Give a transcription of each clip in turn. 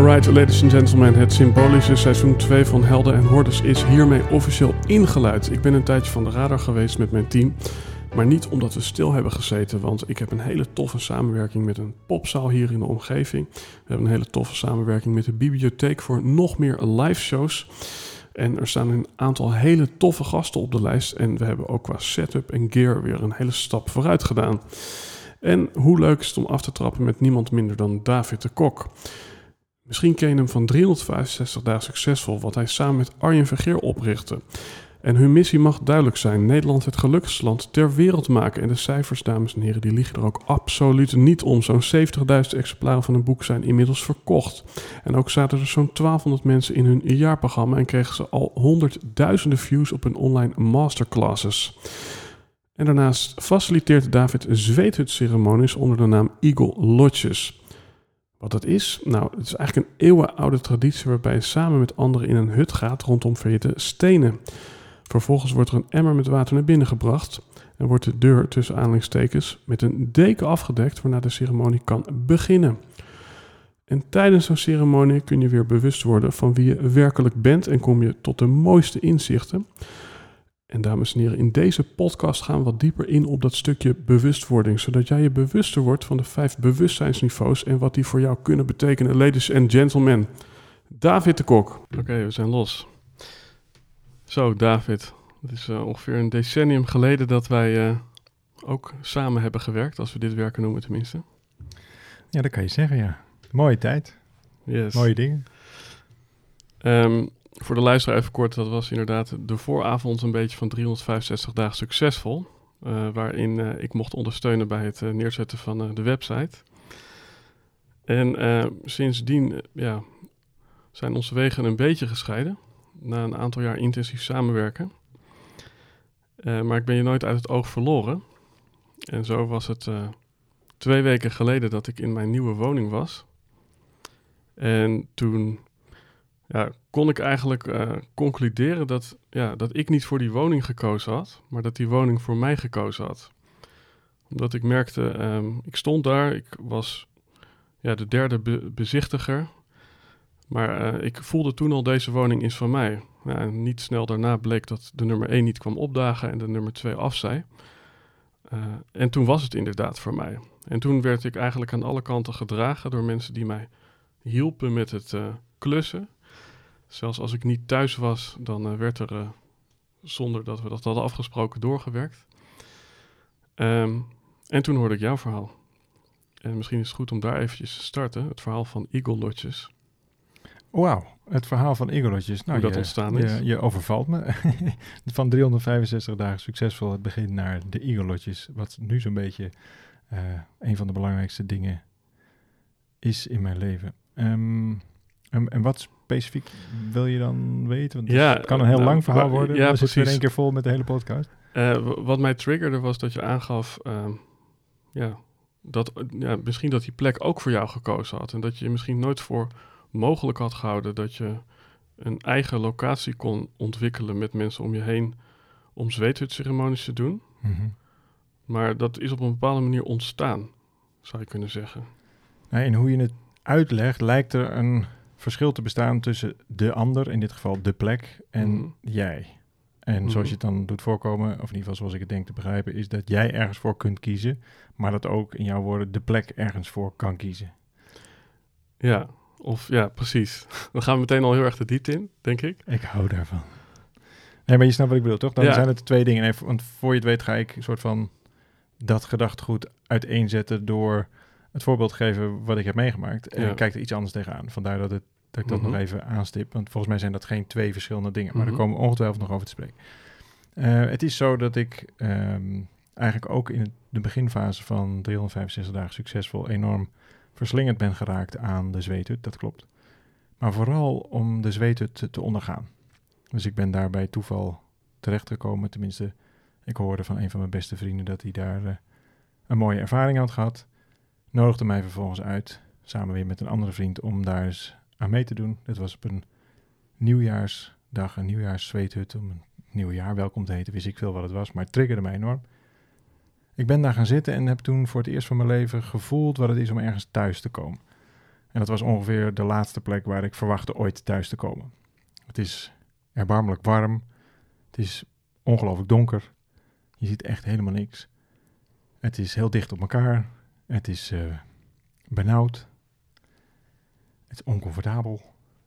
Alright, ladies and gentlemen, het symbolische seizoen 2 van Helden en Hordes is hiermee officieel ingeluid. Ik ben een tijdje van de radar geweest met mijn team, maar niet omdat we stil hebben gezeten, want ik heb een hele toffe samenwerking met een popzaal hier in de omgeving. We hebben een hele toffe samenwerking met de bibliotheek voor nog meer live shows. En er staan een aantal hele toffe gasten op de lijst. En we hebben ook qua setup en gear weer een hele stap vooruit gedaan. En hoe leuk is het om af te trappen met niemand minder dan David de Kok. Misschien ken je hem van 365 dagen succesvol, wat hij samen met Arjen Vergeer oprichtte. En hun missie mag duidelijk zijn: Nederland het gelukkigste land ter wereld maken. En de cijfers, dames en heren, die liggen er ook absoluut niet om. Zo'n 70.000 exemplaren van een boek zijn inmiddels verkocht. En ook zaten er zo'n 1200 mensen in hun jaarprogramma en kregen ze al honderdduizenden views op hun online masterclasses. En daarnaast faciliteert David zweethutceremonies onder de naam Eagle Lodges. Wat dat is? Nou, het is eigenlijk een eeuwenoude traditie waarbij je samen met anderen in een hut gaat rondom verhitte stenen. Vervolgens wordt er een emmer met water naar binnen gebracht en wordt de deur tussen aanhalingstekens met een deken afgedekt waarna de ceremonie kan beginnen. En tijdens zo'n ceremonie kun je weer bewust worden van wie je werkelijk bent en kom je tot de mooiste inzichten. En dames en heren, in deze podcast gaan we wat dieper in op dat stukje bewustwording, zodat jij je bewuster wordt van de vijf bewustzijnsniveaus en wat die voor jou kunnen betekenen. Ladies and gentlemen, David de Kok. Oké, we zijn los. Zo, David. Het is uh, ongeveer een decennium geleden dat wij uh, ook samen hebben gewerkt, als we dit werken noemen tenminste. Ja, dat kan je zeggen, ja. Mooie tijd. Yes. Mooie dingen. Um, voor de luisteraar even kort, dat was inderdaad de vooravond een beetje van 365 dagen succesvol. Uh, waarin uh, ik mocht ondersteunen bij het uh, neerzetten van de website. En sindsdien ja, zijn onze wegen een beetje gescheiden. Na een aantal jaar intensief samenwerken. maar ik ben je nooit uit het oog verloren. En zo was het twee weken geleden dat ik in mijn nieuwe woning was. En toen ja, kon ik eigenlijk uh, concluderen dat, ja, dat ik niet voor die woning gekozen had, maar dat die woning voor mij gekozen had. Omdat ik merkte, um, ik stond daar, ik was ja, de derde be bezichtiger, maar uh, ik voelde toen al deze woning is van mij. Ja, en niet snel daarna bleek dat de nummer 1 niet kwam opdagen en de nummer 2 afzei. Uh, en toen was het inderdaad voor mij. En toen werd ik eigenlijk aan alle kanten gedragen door mensen die mij hielpen met het klussen. Zelfs als ik niet thuis was, dan uh, werd er, uh, zonder dat we dat hadden afgesproken, doorgewerkt. Um, en toen hoorde ik jouw verhaal. En misschien is het goed om daar eventjes te starten. Het verhaal van Eagle Lodges. Wauw, het verhaal van Eagle Lodges. Nou, Hoe dat je, ontstaan is. Je, je overvalt me. van 365 dagen succesvol het begin naar de Eagle Lodges. Wat nu zo'n beetje uh, een van de belangrijkste dingen is in mijn leven. Um, en, en wat specifiek wil je dan weten? Want ja, het kan een heel nou, lang verhaal worden. Ja, dan precies. we in één keer vol met de hele podcast. Uh, wat mij triggerde was dat je aangaf... Uh, ja, dat, ja, misschien dat die plek ook voor jou gekozen had. En dat je misschien nooit voor mogelijk had gehouden... dat je een eigen locatie kon ontwikkelen met mensen om je heen... om zweethutceremonies te doen. Mm -hmm. Maar dat is op een bepaalde manier ontstaan, zou je kunnen zeggen. Nee, en hoe je het uitlegt, lijkt er een verschil te bestaan tussen de ander, in dit geval de plek, en Mm. jij. En zoals je het dan doet voorkomen, of in ieder geval zoals ik het denk te begrijpen, is dat jij ergens voor kunt kiezen, maar dat ook in jouw woorden de plek ergens voor kan kiezen. Ja, Of ja, precies. Dan gaan we meteen al heel erg de diepte in, denk ik. Ik hou daarvan. Nee, maar je snapt wat ik bedoel, toch? Dan Ja. zijn het twee dingen. Want voor je het weet ga ik een soort van dat gedachtegoed uiteenzetten door het voorbeeld geven wat ik heb meegemaakt. En Ja. ik kijk er iets anders tegenaan. Vandaar dat, het, dat ik dat Mhm. nog even aanstip. Want volgens mij zijn dat geen twee verschillende dingen. Maar Mhm. daar komen we ongetwijfeld nog over te spreken. Eh, het is zo dat ik ehm, eigenlijk ook in de beginfase van 365 dagen succesvol enorm verslingerd ben geraakt aan de zweethut. Dat klopt. Maar vooral om de zweethut te, te ondergaan. Dus ik ben daar bij toeval terechtgekomen. Tenminste, ik hoorde van een van mijn beste vrienden dat hij daar eh, een mooie ervaring had gehad. Nodigde mij vervolgens uit, samen weer met een andere vriend, om daar eens aan mee te doen. Dit was op een nieuwjaarsdag, een nieuwjaarszweethut, om een nieuw jaar welkom te heten. Wist ik veel wat het was, maar het triggerde mij enorm. Ik ben daar gaan zitten en heb toen voor het eerst van mijn leven gevoeld wat het is om ergens thuis te komen. En dat was ongeveer de laatste plek waar ik verwachtte ooit thuis te komen. Het is erbarmelijk warm. Het is ongelooflijk donker. Je ziet echt helemaal niks. Het is heel dicht op elkaar. Het is eh, benauwd. Het is oncomfortabel.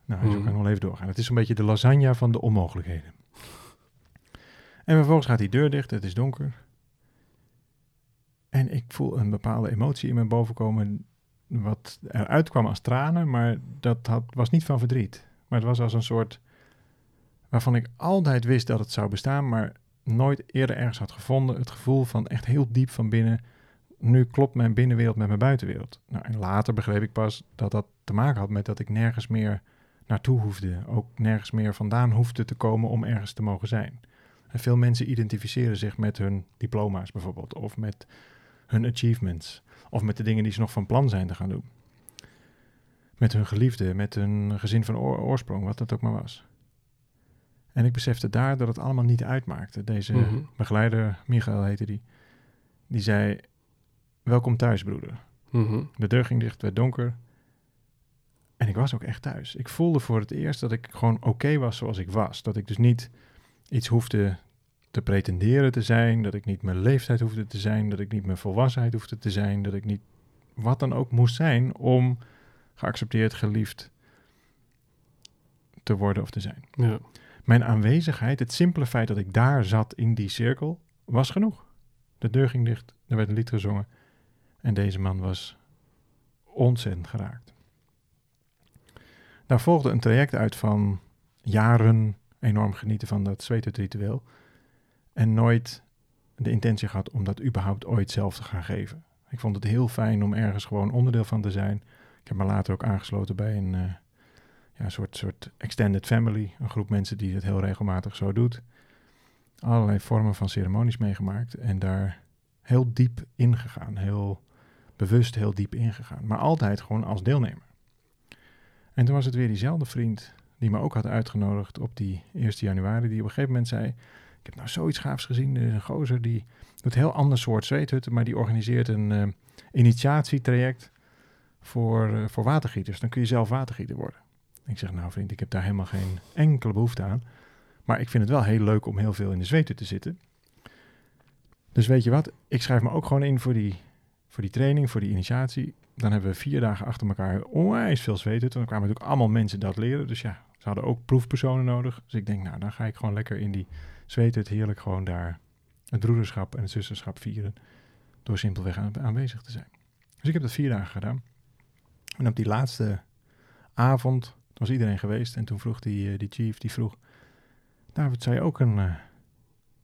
Nou, zo Mhm. kan ik nog even doorgaan. Het is een beetje de lasagne van de onmogelijkheden. En vervolgens gaat die deur dicht. Het is donker. En ik voel een bepaalde emotie in me bovenkomen. Wat eruit kwam als tranen, maar dat had, was niet van verdriet. Maar het was als een soort waarvan ik altijd wist dat het zou bestaan, maar nooit eerder ergens had gevonden. Het gevoel van echt heel diep van binnen. Nu klopt mijn binnenwereld met mijn buitenwereld. Nou, en later begreep ik pas dat dat te maken had met dat ik nergens meer naartoe hoefde. Ook nergens meer vandaan hoefde te komen om ergens te mogen zijn. En veel mensen identificeren zich met hun diploma's bijvoorbeeld, of met hun achievements, of met de dingen die ze nog van plan zijn te gaan doen. Met hun geliefde, met hun gezin van oor- oorsprong, wat dat ook maar was. En ik besefte daar dat het allemaal niet uitmaakte. Deze Mhm. begeleider, Michael heette die, die zei: Welkom thuis, broeder. Mhm. De deur ging dicht, werd donker. En ik was ook echt thuis. Ik voelde voor het eerst dat ik gewoon oké was zoals ik was. Dat ik dus niet iets hoefde te pretenderen te zijn. Dat ik niet mijn leeftijd hoefde te zijn. Dat ik niet mijn volwassenheid hoefde te zijn. Dat ik niet wat dan ook moest zijn om geaccepteerd, geliefd te worden of te zijn. Ja. Mijn aanwezigheid, het simpele feit dat ik daar zat in die cirkel, was genoeg. De deur ging dicht, er werd een lied gezongen en deze man was ontzettend geraakt. Daar volgde een traject uit van jaren enorm genieten van dat zweetritueel en nooit de intentie gehad om dat überhaupt ooit zelf te gaan geven. Ik vond het heel fijn om ergens gewoon onderdeel van te zijn. Ik heb me later ook aangesloten bij een, eh, ja, soort, soort extended family. Een groep mensen die het heel regelmatig zo doet. Allerlei vormen van ceremonies meegemaakt en daar heel diep ingegaan. Heel bewust heel diep ingegaan. Maar altijd gewoon als deelnemer. En toen was het weer diezelfde vriend die me ook had uitgenodigd op die 1 januari. Die op een gegeven moment zei, ik heb nou zoiets gaafs gezien. Er is een gozer die doet heel ander soort zweethutten. Maar die organiseert een eh, initiatietraject voor, eh, voor watergieters. Dan kun je zelf watergieter worden. Ik zeg, nou vriend, ik heb daar helemaal geen enkele behoefte aan. Maar ik vind het wel heel leuk om heel veel in de zweet te zitten. Dus weet je wat, ik schrijf me ook gewoon in voor die, voor die training, voor die initiatie. Dan hebben we vier dagen achter elkaar onwijs veel zweten. Dan kwamen natuurlijk allemaal mensen dat leren. Dus ja, ze hadden ook proefpersonen nodig. Dus ik denk, nou, dan ga ik gewoon lekker in die zweethut heerlijk gewoon daar het broederschap en het zusterschap vieren. Door simpelweg aan- aanwezig te zijn. Dus ik heb dat vier dagen gedaan. En op die laatste avond, toen was iedereen geweest. En toen vroeg die, eh, die chief, die vroeg... David, zou je ook een eh,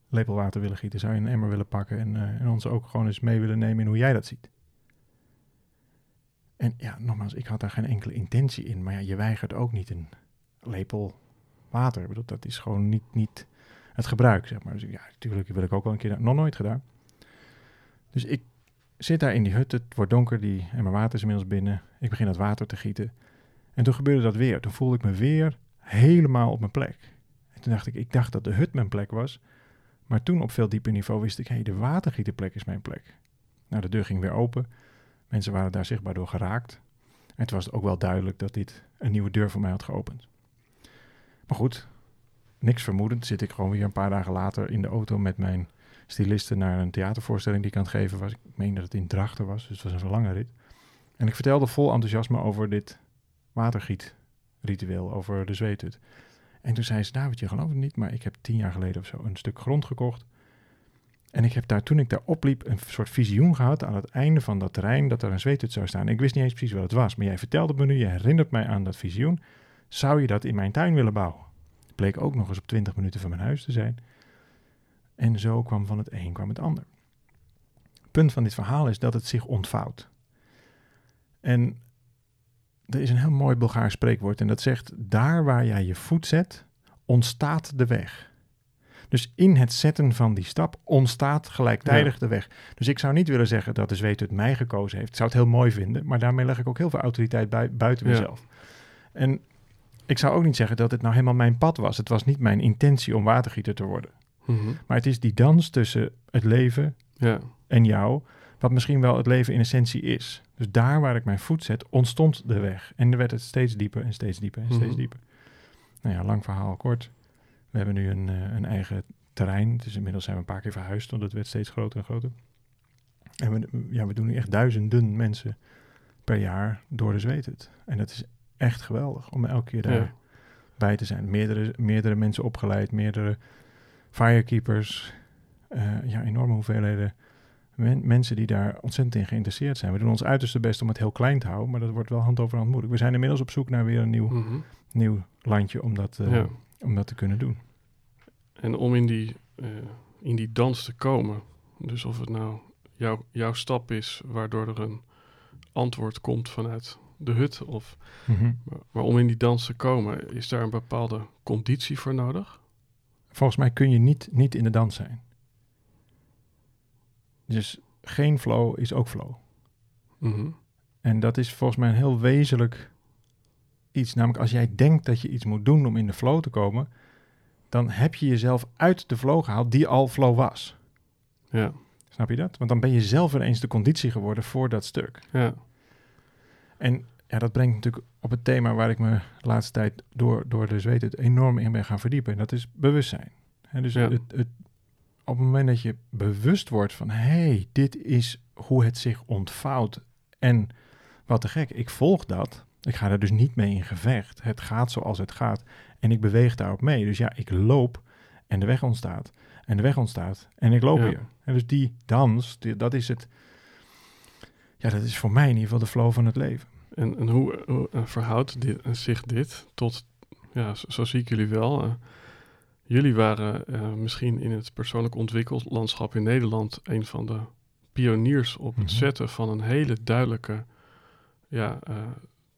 lepel water willen gieten? Zou je een emmer willen pakken en, eh, en ons ook gewoon eens mee willen nemen in hoe jij dat ziet? En ja, nogmaals, ik had daar geen enkele intentie in. Maar ja, je weigert ook niet een lepel water. Ik bedoel, dat is gewoon niet, niet het gebruik, zeg maar. Dus ja, natuurlijk wil ik ook wel een keer... Nog nooit gedaan. Dus ik zit daar in die hut, het wordt donker, die emmer water is inmiddels binnen. Ik begin dat water te gieten. En toen gebeurde dat weer. Toen voelde ik me weer helemaal op mijn plek. En toen dacht ik, ik dacht dat de hut mijn plek was. Maar toen op veel dieper niveau wist ik, hé, hey, de watergieterplek is mijn plek. Nou, de deur ging weer open. Mensen waren daar zichtbaar door geraakt. En toen was het ook wel duidelijk dat dit een nieuwe deur voor mij had geopend. Maar goed, niks vermoedend zit ik gewoon weer een paar dagen later in de auto met mijn stylisten naar een theatervoorstelling die ik aan het geven was. Ik meen dat het in Drachten was, dus het was een lange rit. En ik vertelde vol enthousiasme over dit, watergietritueel over de zweethut. En toen zei ze, David, je gelooft het niet, maar ik heb tien jaar geleden of zo een stuk grond gekocht. En ik heb daar, toen ik daar opliep, een soort visioen gehad aan het einde van dat terrein dat er een zweethut zou staan. Ik wist niet eens precies wat het was, maar jij vertelde me nu, je herinnert mij aan dat visioen. Zou je dat in mijn tuin willen bouwen? Bleek ook nog eens op 20 minuten van mijn huis te zijn. En zo kwam van het een kwam het ander. Het punt van dit verhaal is dat het zich ontvouwt. En er is een heel mooi Bulgaars spreekwoord en dat zegt: daar waar jij je voet zet, ontstaat de weg. Dus in het zetten van die stap ontstaat gelijktijdig de weg. Dus ik zou niet willen zeggen dat de zweet het mij gekozen heeft. Ik zou het heel mooi vinden, maar daarmee leg ik ook heel veel autoriteit bij, buiten Ja. mezelf. En ik zou ook niet zeggen dat het nou helemaal mijn pad was. Het was niet mijn intentie om watergieter te worden. Mhm. Maar het is die dans tussen het leven Ja, en jou, wat misschien wel het leven in essentie is. Dus daar waar ik mijn voet zet, ontstond de weg. En dan werd het steeds dieper en steeds dieper en steeds Mhm. dieper. Nou ja, lang verhaal kort. We hebben nu een, eh, een eigen terrein. Dus inmiddels zijn we een paar keer verhuisd, want het werd steeds groter en groter. En we, ja, we doen nu echt duizenden mensen per jaar door de zweethut. En dat is echt geweldig om elke keer daar ja. bij te zijn. Meerdere, meerdere mensen opgeleid, meerdere firekeepers. eh, ja, enorme hoeveelheden men- mensen die daar ontzettend in geïnteresseerd zijn. We doen ons uiterste best om het heel klein te houden, maar dat wordt wel hand over hand moeilijk. We zijn inmiddels op zoek naar weer een nieuw, Mhm. nieuw landje om dat, eh, ja. om dat te kunnen doen. En om in die, eh, in die dans te komen, dus of het nou jouw jouw stap is waardoor er een antwoord komt vanuit de hut, of, maar, maar om in die dans te komen, is daar een bepaalde conditie voor nodig? Volgens mij kun je niet, niet in de dans zijn. Dus geen flow is ook flow. Mhm. En dat is volgens mij een heel wezenlijk iets. Namelijk als jij denkt dat je iets moet doen om in de flow te komen, dan heb je jezelf uit de flow gehaald die al flow was. Ja, Snap je dat? Want dan ben je zelf ineens de conditie geworden voor dat stuk. ja, En ja, dat brengt natuurlijk op het thema waar ik me de laatste tijd door, door de zweet het enorm in ben gaan verdiepen. En dat is bewustzijn. En dus Ja. het, het, op het moment dat je bewust wordt van, hé, hey, dit is hoe het zich ontvouwt. En wat te gek, ik volg dat. Ik ga er dus niet mee in gevecht. Het gaat zoals het gaat. En ik beweeg daarop mee. Dus ja, ik loop en de weg ontstaat. En de weg ontstaat. En ik loop Ja. weer. En dus die dans, die- dat is het. Ja, dat is voor mij in ieder geval de flow van het leven. En, en hoe, hoe, eh, verhoudt dit, zich dit tot, ja, zo, zo zie ik jullie wel. eh, jullie waren eh, misschien in het persoonlijk ontwikkelslandschap in Nederland een van de pioniers op het Mhm. zetten van een hele duidelijke ja, eh,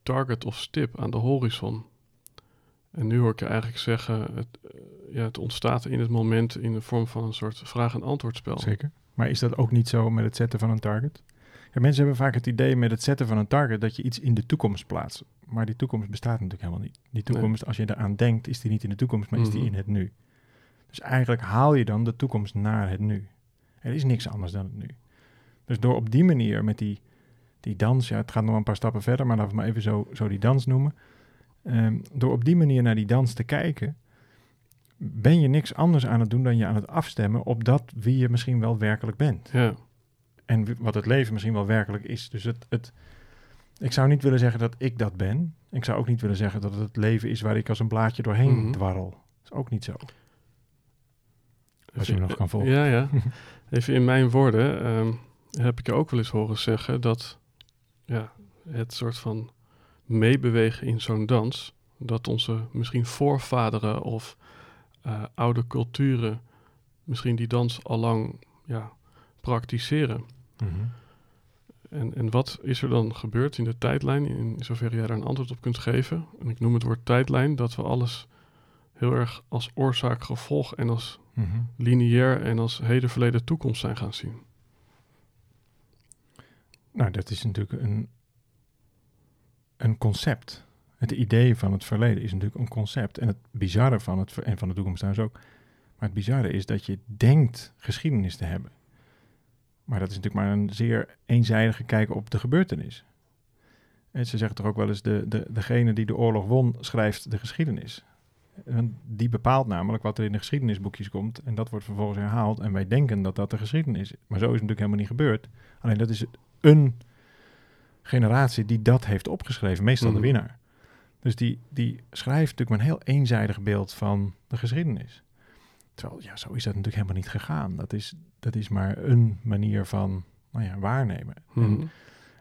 target of stip aan de horizon. En nu hoor ik je eigenlijk zeggen, het, eh, ja, het ontstaat in het moment in de vorm van een soort vraag- en antwoordspel. Zeker. Maar is dat ook niet zo met het zetten van een target? Mensen hebben vaak het idee met het zetten van een target dat je iets in de toekomst plaatst. Maar die toekomst bestaat natuurlijk helemaal niet. Die toekomst, als je eraan denkt, is die niet in de toekomst, maar is die Mhm. in het nu. Dus eigenlijk haal je dan de toekomst naar het nu. Er is niks anders dan het nu. Dus door op die manier met die, die dans, ja, het gaat nog een paar stappen verder, maar laten we maar even zo, zo die dans noemen. Ehm, door op die manier naar die dans te kijken, ben je niks anders aan het doen dan je aan het afstemmen op dat wie je misschien wel werkelijk bent. Ja, En wat het leven misschien wel werkelijk is. Dus het, het, ik zou niet willen zeggen dat ik dat ben. Ik zou ook niet willen zeggen dat het het leven is waar ik als een blaadje doorheen Mhm. dwarrel. Dat is ook niet zo. Als je me nog kan volgen. Ja, ja. Even in mijn woorden ehm, heb ik je ook wel eens horen zeggen dat ja, het soort van meebewegen in zo'n dans, dat onze misschien voorvaderen of eh, oude culturen misschien die dans al lang ja, praktiseren. Mhm. En, en wat is er dan gebeurd in de tijdlijn, in zoverre jij daar een antwoord op kunt geven? En ik noem het woord tijdlijn, dat we alles heel erg als oorzaak, gevolg en als Mhm. lineair en als heden, verleden, toekomst zijn gaan zien. Nou, dat is natuurlijk een, een concept. Het idee van het verleden is natuurlijk een concept. En het bizarre van het, en van de toekomst trouwens ook. Maar het bizarre is dat je denkt geschiedenis te hebben. Maar dat is natuurlijk maar een zeer eenzijdige kijk op de gebeurtenis. En ze zeggen toch ook wel eens, de, de, degene die de oorlog won, schrijft de geschiedenis. En die bepaalt namelijk wat er in de geschiedenisboekjes komt. En dat wordt vervolgens herhaald. En wij denken dat dat de geschiedenis is. Maar zo is het natuurlijk helemaal niet gebeurd. Alleen dat is een generatie die dat heeft opgeschreven. Meestal Mhm. de winnaar. Dus die, die schrijft natuurlijk maar een heel eenzijdig beeld van de geschiedenis. Terwijl, ja, zo is dat natuurlijk helemaal niet gegaan. Dat is, dat is maar een manier van nou ja, waarnemen. En, Mhm.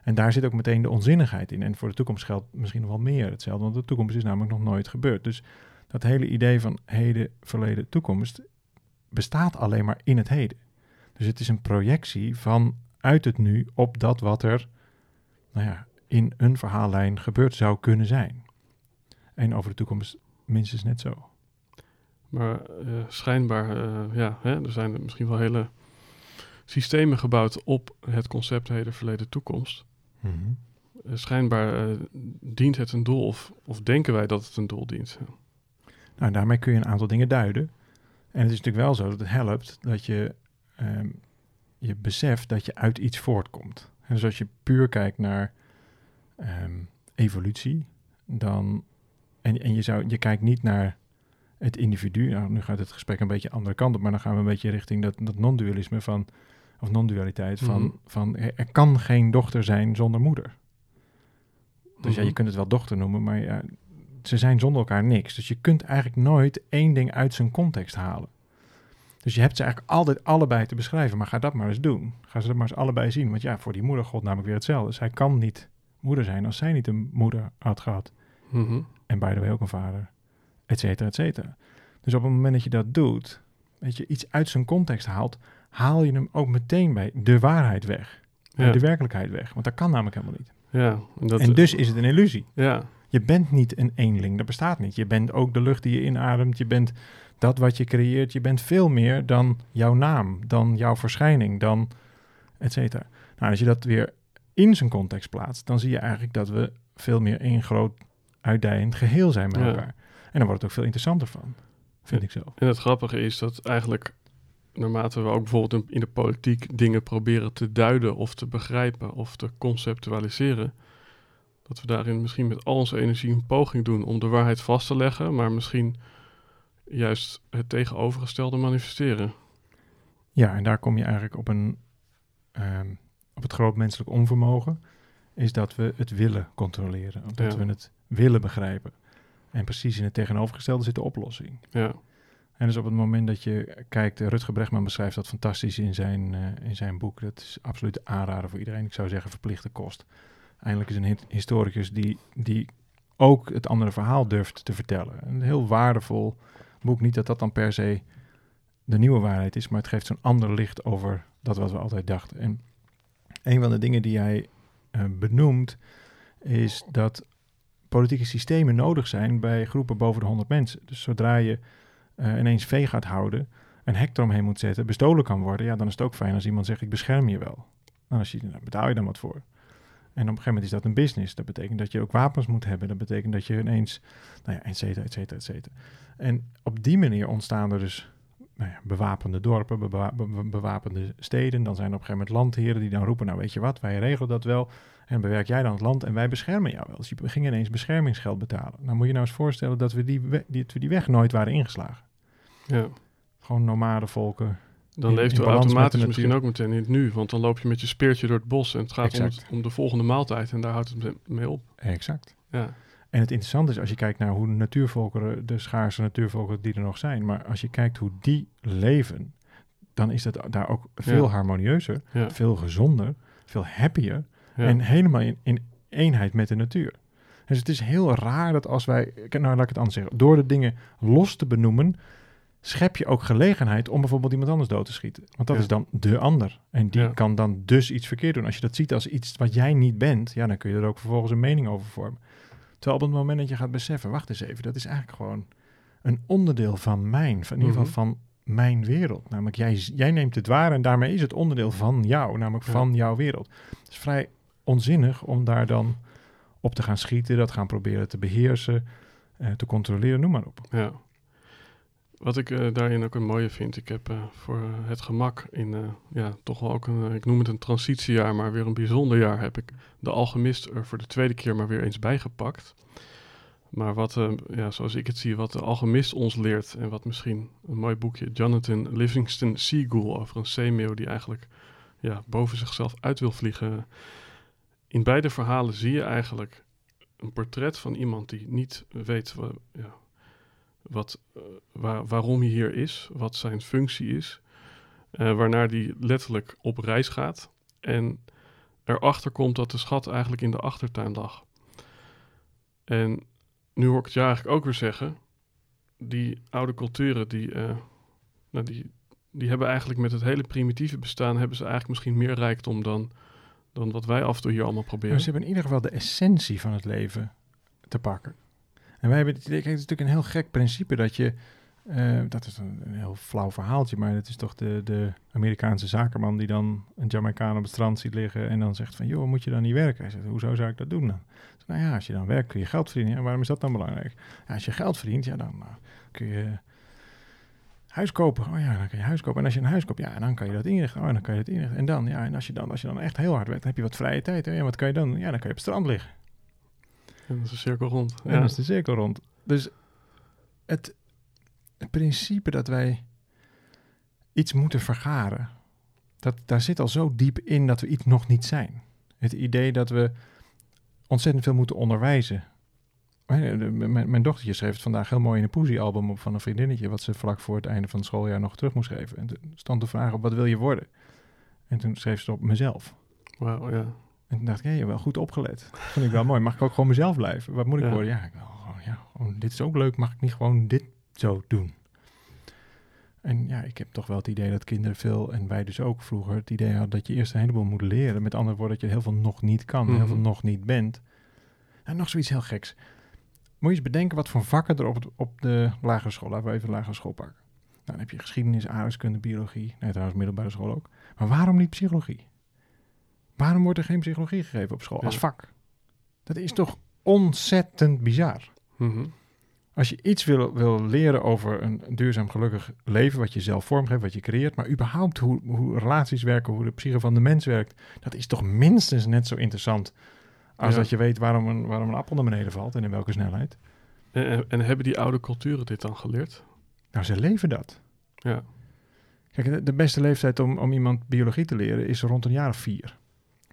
en daar zit ook meteen de onzinnigheid in. En voor de toekomst geldt misschien nog wel meer hetzelfde, want de toekomst is namelijk nog nooit gebeurd. Dus dat hele idee van heden, verleden, toekomst bestaat alleen maar in het heden. Dus het is een projectie van uit het nu op dat wat er nou ja, in een verhaallijn gebeurd zou kunnen zijn. En over de toekomst minstens net zo. Maar eh, schijnbaar, eh, ja, hè, er zijn misschien wel hele systemen gebouwd op het concept heden, verleden, toekomst. Mhm. Eh, schijnbaar dient het een doel, of, of denken wij dat het een doel dient. Nou, daarmee kun je een aantal dingen duiden. En het is natuurlijk wel zo dat het helpt dat je ehm, je beseft dat je uit iets voortkomt. En dus als je puur kijkt naar ehm, evolutie, dan en, en je, zou, je kijkt niet naar het individu. Nou, nu gaat het gesprek een beetje de andere kant op, maar dan gaan we een beetje richting dat, dat non-dualisme van, of non-dualiteit van, Mhm. van er kan geen dochter zijn zonder moeder. Dus ja, je Mhm. kunt het wel dochter noemen, maar ja, ze zijn zonder elkaar niks. Dus je kunt eigenlijk nooit één ding uit zijn context halen. Dus je hebt ze eigenlijk altijd allebei te beschrijven, maar ga dat maar eens doen. Ga ze dat maar eens allebei zien. Want ja, voor die moeder gold namelijk weer hetzelfde. Zij kan niet moeder zijn als zij niet een moeder had gehad. Mhm. En by the way ook een vader. Et cetera, et cetera. Dus op het moment dat je dat doet, weet je, iets uit zijn context haalt, haal je hem ook meteen bij de waarheid weg. Bij Ja, de werkelijkheid weg. Want dat kan namelijk helemaal niet. ja, en, dat, en dus is het een illusie. ja, Je bent niet een eenling, dat bestaat niet. Je bent ook de lucht die je inademt, je bent dat wat je creëert. Je bent veel meer dan jouw naam, dan jouw verschijning, dan et cetera. Nou, als je dat weer in zijn context plaatst, dan zie je eigenlijk dat we veel meer één groot uitdijend geheel zijn met Ja. elkaar. En dan wordt het ook veel interessanter van, vind Ja. ik zelf. En het grappige is dat eigenlijk, naarmate we ook bijvoorbeeld in- de politiek dingen proberen te duiden of te begrijpen of te conceptualiseren, dat we daarin misschien met al onze energie een poging doen om de waarheid vast te leggen, maar misschien juist het tegenovergestelde manifesteren. Ja, en daar kom je eigenlijk op een ehm, op het groot menselijk onvermogen, is dat we het willen controleren. Of dat Ja. we het willen begrijpen. En precies in het tegenovergestelde zit de oplossing. Ja, En dus op het moment dat je kijkt, eh, Rutger Bregman beschrijft dat fantastisch in zijn, eh, in zijn boek. Dat is absoluut de aanrader voor iedereen. Ik zou zeggen verplichte kost. Eindelijk is een hi- historicus die, die ook het andere verhaal durft te vertellen. Een heel waardevol boek. Niet dat dat dan per se de nieuwe waarheid is, maar het geeft zo'n ander licht over dat wat we altijd dachten. En een van de dingen die hij eh, benoemt is dat politieke systemen nodig zijn bij groepen boven de 100 mensen. Dus zodra je eh, ineens vee gaat houden, een hek eromheen moet zetten, bestolen kan worden, ja, dan is het ook fijn als iemand zegt, ik bescherm je wel. Nou, als je, betaal je dan wat voor. En op een gegeven moment is dat een business. Dat betekent dat je ook wapens moet hebben. Dat betekent dat je ineens, nou ja, et cetera, et cetera, et cetera. En op die manier ontstaan er dus nou ja, bewapende dorpen, bewa- be- be- bewapende steden. Dan zijn er op een gegeven moment landheren die dan roepen, nou weet je wat, wij regelen dat wel. En bewerk jij dan het land en wij beschermen jou wel. Dus je ging ineens beschermingsgeld betalen. Nou moet je nou eens voorstellen dat we die, we- die, dat we die weg nooit waren ingeslagen. ja. Gewoon nomade volken. Dan leeft u automatisch misschien ook meteen in het nu, want dan loop je met je speertje door het bos en het gaat om, het- om de volgende maaltijd en daar houdt het me- mee op. Exact. Ja, En het interessante is als je kijkt naar hoe natuurvolkeren, de schaarse natuurvolkeren die er nog zijn, maar als je kijkt hoe die leven, dan is dat daar ook veel Ja. harmonieuzer, ja, veel gezonder, veel happier ja. en helemaal in, in eenheid met de natuur. Dus het is heel raar dat als wij, nou laat ik het anders zeggen, door de dingen los te benoemen, schep je ook gelegenheid om bijvoorbeeld iemand anders dood te schieten. Want dat Ja. is dan de ander. En die Ja. kan dan dus iets verkeerd doen. Als je dat ziet als iets wat jij niet bent, ja, dan kun je er ook vervolgens een mening over vormen. Terwijl op het moment dat je gaat beseffen, wacht eens even, dat is eigenlijk gewoon een onderdeel van mijn, van in ieder geval Mhm. van mijn wereld. Namelijk, jij, jij neemt het waar en daarmee is het onderdeel van jou, namelijk Ja. van jouw wereld. Het is vrij onzinnig om daar dan op te gaan schieten, dat gaan proberen te beheersen, eh, te controleren, noem maar op. Ja. Wat ik eh, daarin ook een mooie vind, ik heb eh, voor het gemak in, ja, toch wel ook een, ik noem het een transitiejaar, maar weer een bijzonder jaar, heb ik de Alchemist er voor de tweede keer maar weer eens bijgepakt. Maar wat, ja, zoals ik het zie, wat de Alchemist ons leert en wat misschien een mooi boekje, Jonathan Livingston Seagull over een zeemeeuw die eigenlijk ja, boven zichzelf uit wil vliegen. In beide verhalen zie je eigenlijk een portret van iemand die niet weet ja, wat, eh, waar, waarom hij hier is, wat zijn functie is. eh, waarnaar die letterlijk op reis gaat. En erachter komt dat de schat eigenlijk in de achtertuin lag. En nu hoor ik het je eigenlijk ook weer zeggen. Die oude culturen, die, eh, nou die, die hebben eigenlijk met het hele primitieve bestaan... hebben ze eigenlijk misschien meer rijkdom dan, dan wat wij af en toe hier allemaal proberen. Maar ze hebben in ieder geval de essentie van het leven te pakken. En wij hebben kijk, het is natuurlijk een heel gek principe dat je, eh, dat is een, een heel flauw verhaaltje, maar het is toch de, de Amerikaanse zakenman die dan een Jamaicaan op het strand ziet liggen en dan zegt van, joh, moet je dan niet werken? Hij zegt, hoezo zou ik dat doen dan? Dus, nou ja, als je dan werkt kun je geld verdienen. Ja, waarom is dat dan belangrijk? Ja, als je geld verdient, ja, dan eh, kun je huis kopen. Oh ja, dan kan je huis kopen. En als je een huis koopt, ja, dan kan je dat inrichten. Oh, dan kan je dat inrichten. En dan, ja, en als je dan, als je dan echt heel hard werkt, dan heb je wat vrije tijd. Hè? Ja, wat kan je dan? Ja, dan kan je op het strand liggen. En dat is een cirkel rond. En dan is de cirkel rond. Dus het, het principe dat wij iets moeten vergaren, dat, daar zit al zo diep in dat we iets nog niet zijn. Het idee dat we ontzettend veel moeten onderwijzen. De- Mijn, mijn dochtertje schreef het vandaag heel mooi in een poesiealbum op van een vriendinnetje, wat ze vlak voor het einde van het schooljaar nog terug moest schrijven. En toen stond de vraag op, wat wil je worden? En toen schreef ze op mezelf. Wauw, ja. En toen dacht ik, hé, je hebt wel goed opgelet. Vond ik wel mooi. Mag ik ook gewoon mezelf blijven? Wat moet ik Ja. worden? Ja, ja dit is ook leuk. Mag ik niet gewoon dit zo doen? En ja, ik heb toch wel het idee dat kinderen veel, en wij dus ook vroeger, het idee hadden dat je eerst een heleboel moet leren. Met andere woorden, dat je heel veel nog niet kan, heel veel Mhm. nog niet bent. En nog zoiets heel geks. Moet je eens bedenken wat voor vakken er op, het- op de lagere school, laten we even de lagere school pakken. Nou, dan heb je geschiedenis, aardrijkskunde, biologie, nee trouwens middelbare school ook. Maar waarom niet psychologie? Waarom wordt er geen psychologie gegeven op school als vak? Dat is toch ontzettend bizar. Mhm. Als je iets wil, wil leren over een duurzaam gelukkig leven, wat je zelf vormgeeft, wat je creëert, maar überhaupt hoe, hoe relaties werken, hoe de psyche van de mens werkt, dat is toch minstens net zo interessant als Ja. dat je weet waarom een, waarom een appel naar beneden valt en in welke snelheid. En, en, en hebben die oude culturen dit dan geleerd? Nou, ze leven dat. Ja. Kijk, de, beste leeftijd om, om iemand biologie te leren is rond een jaar of vier.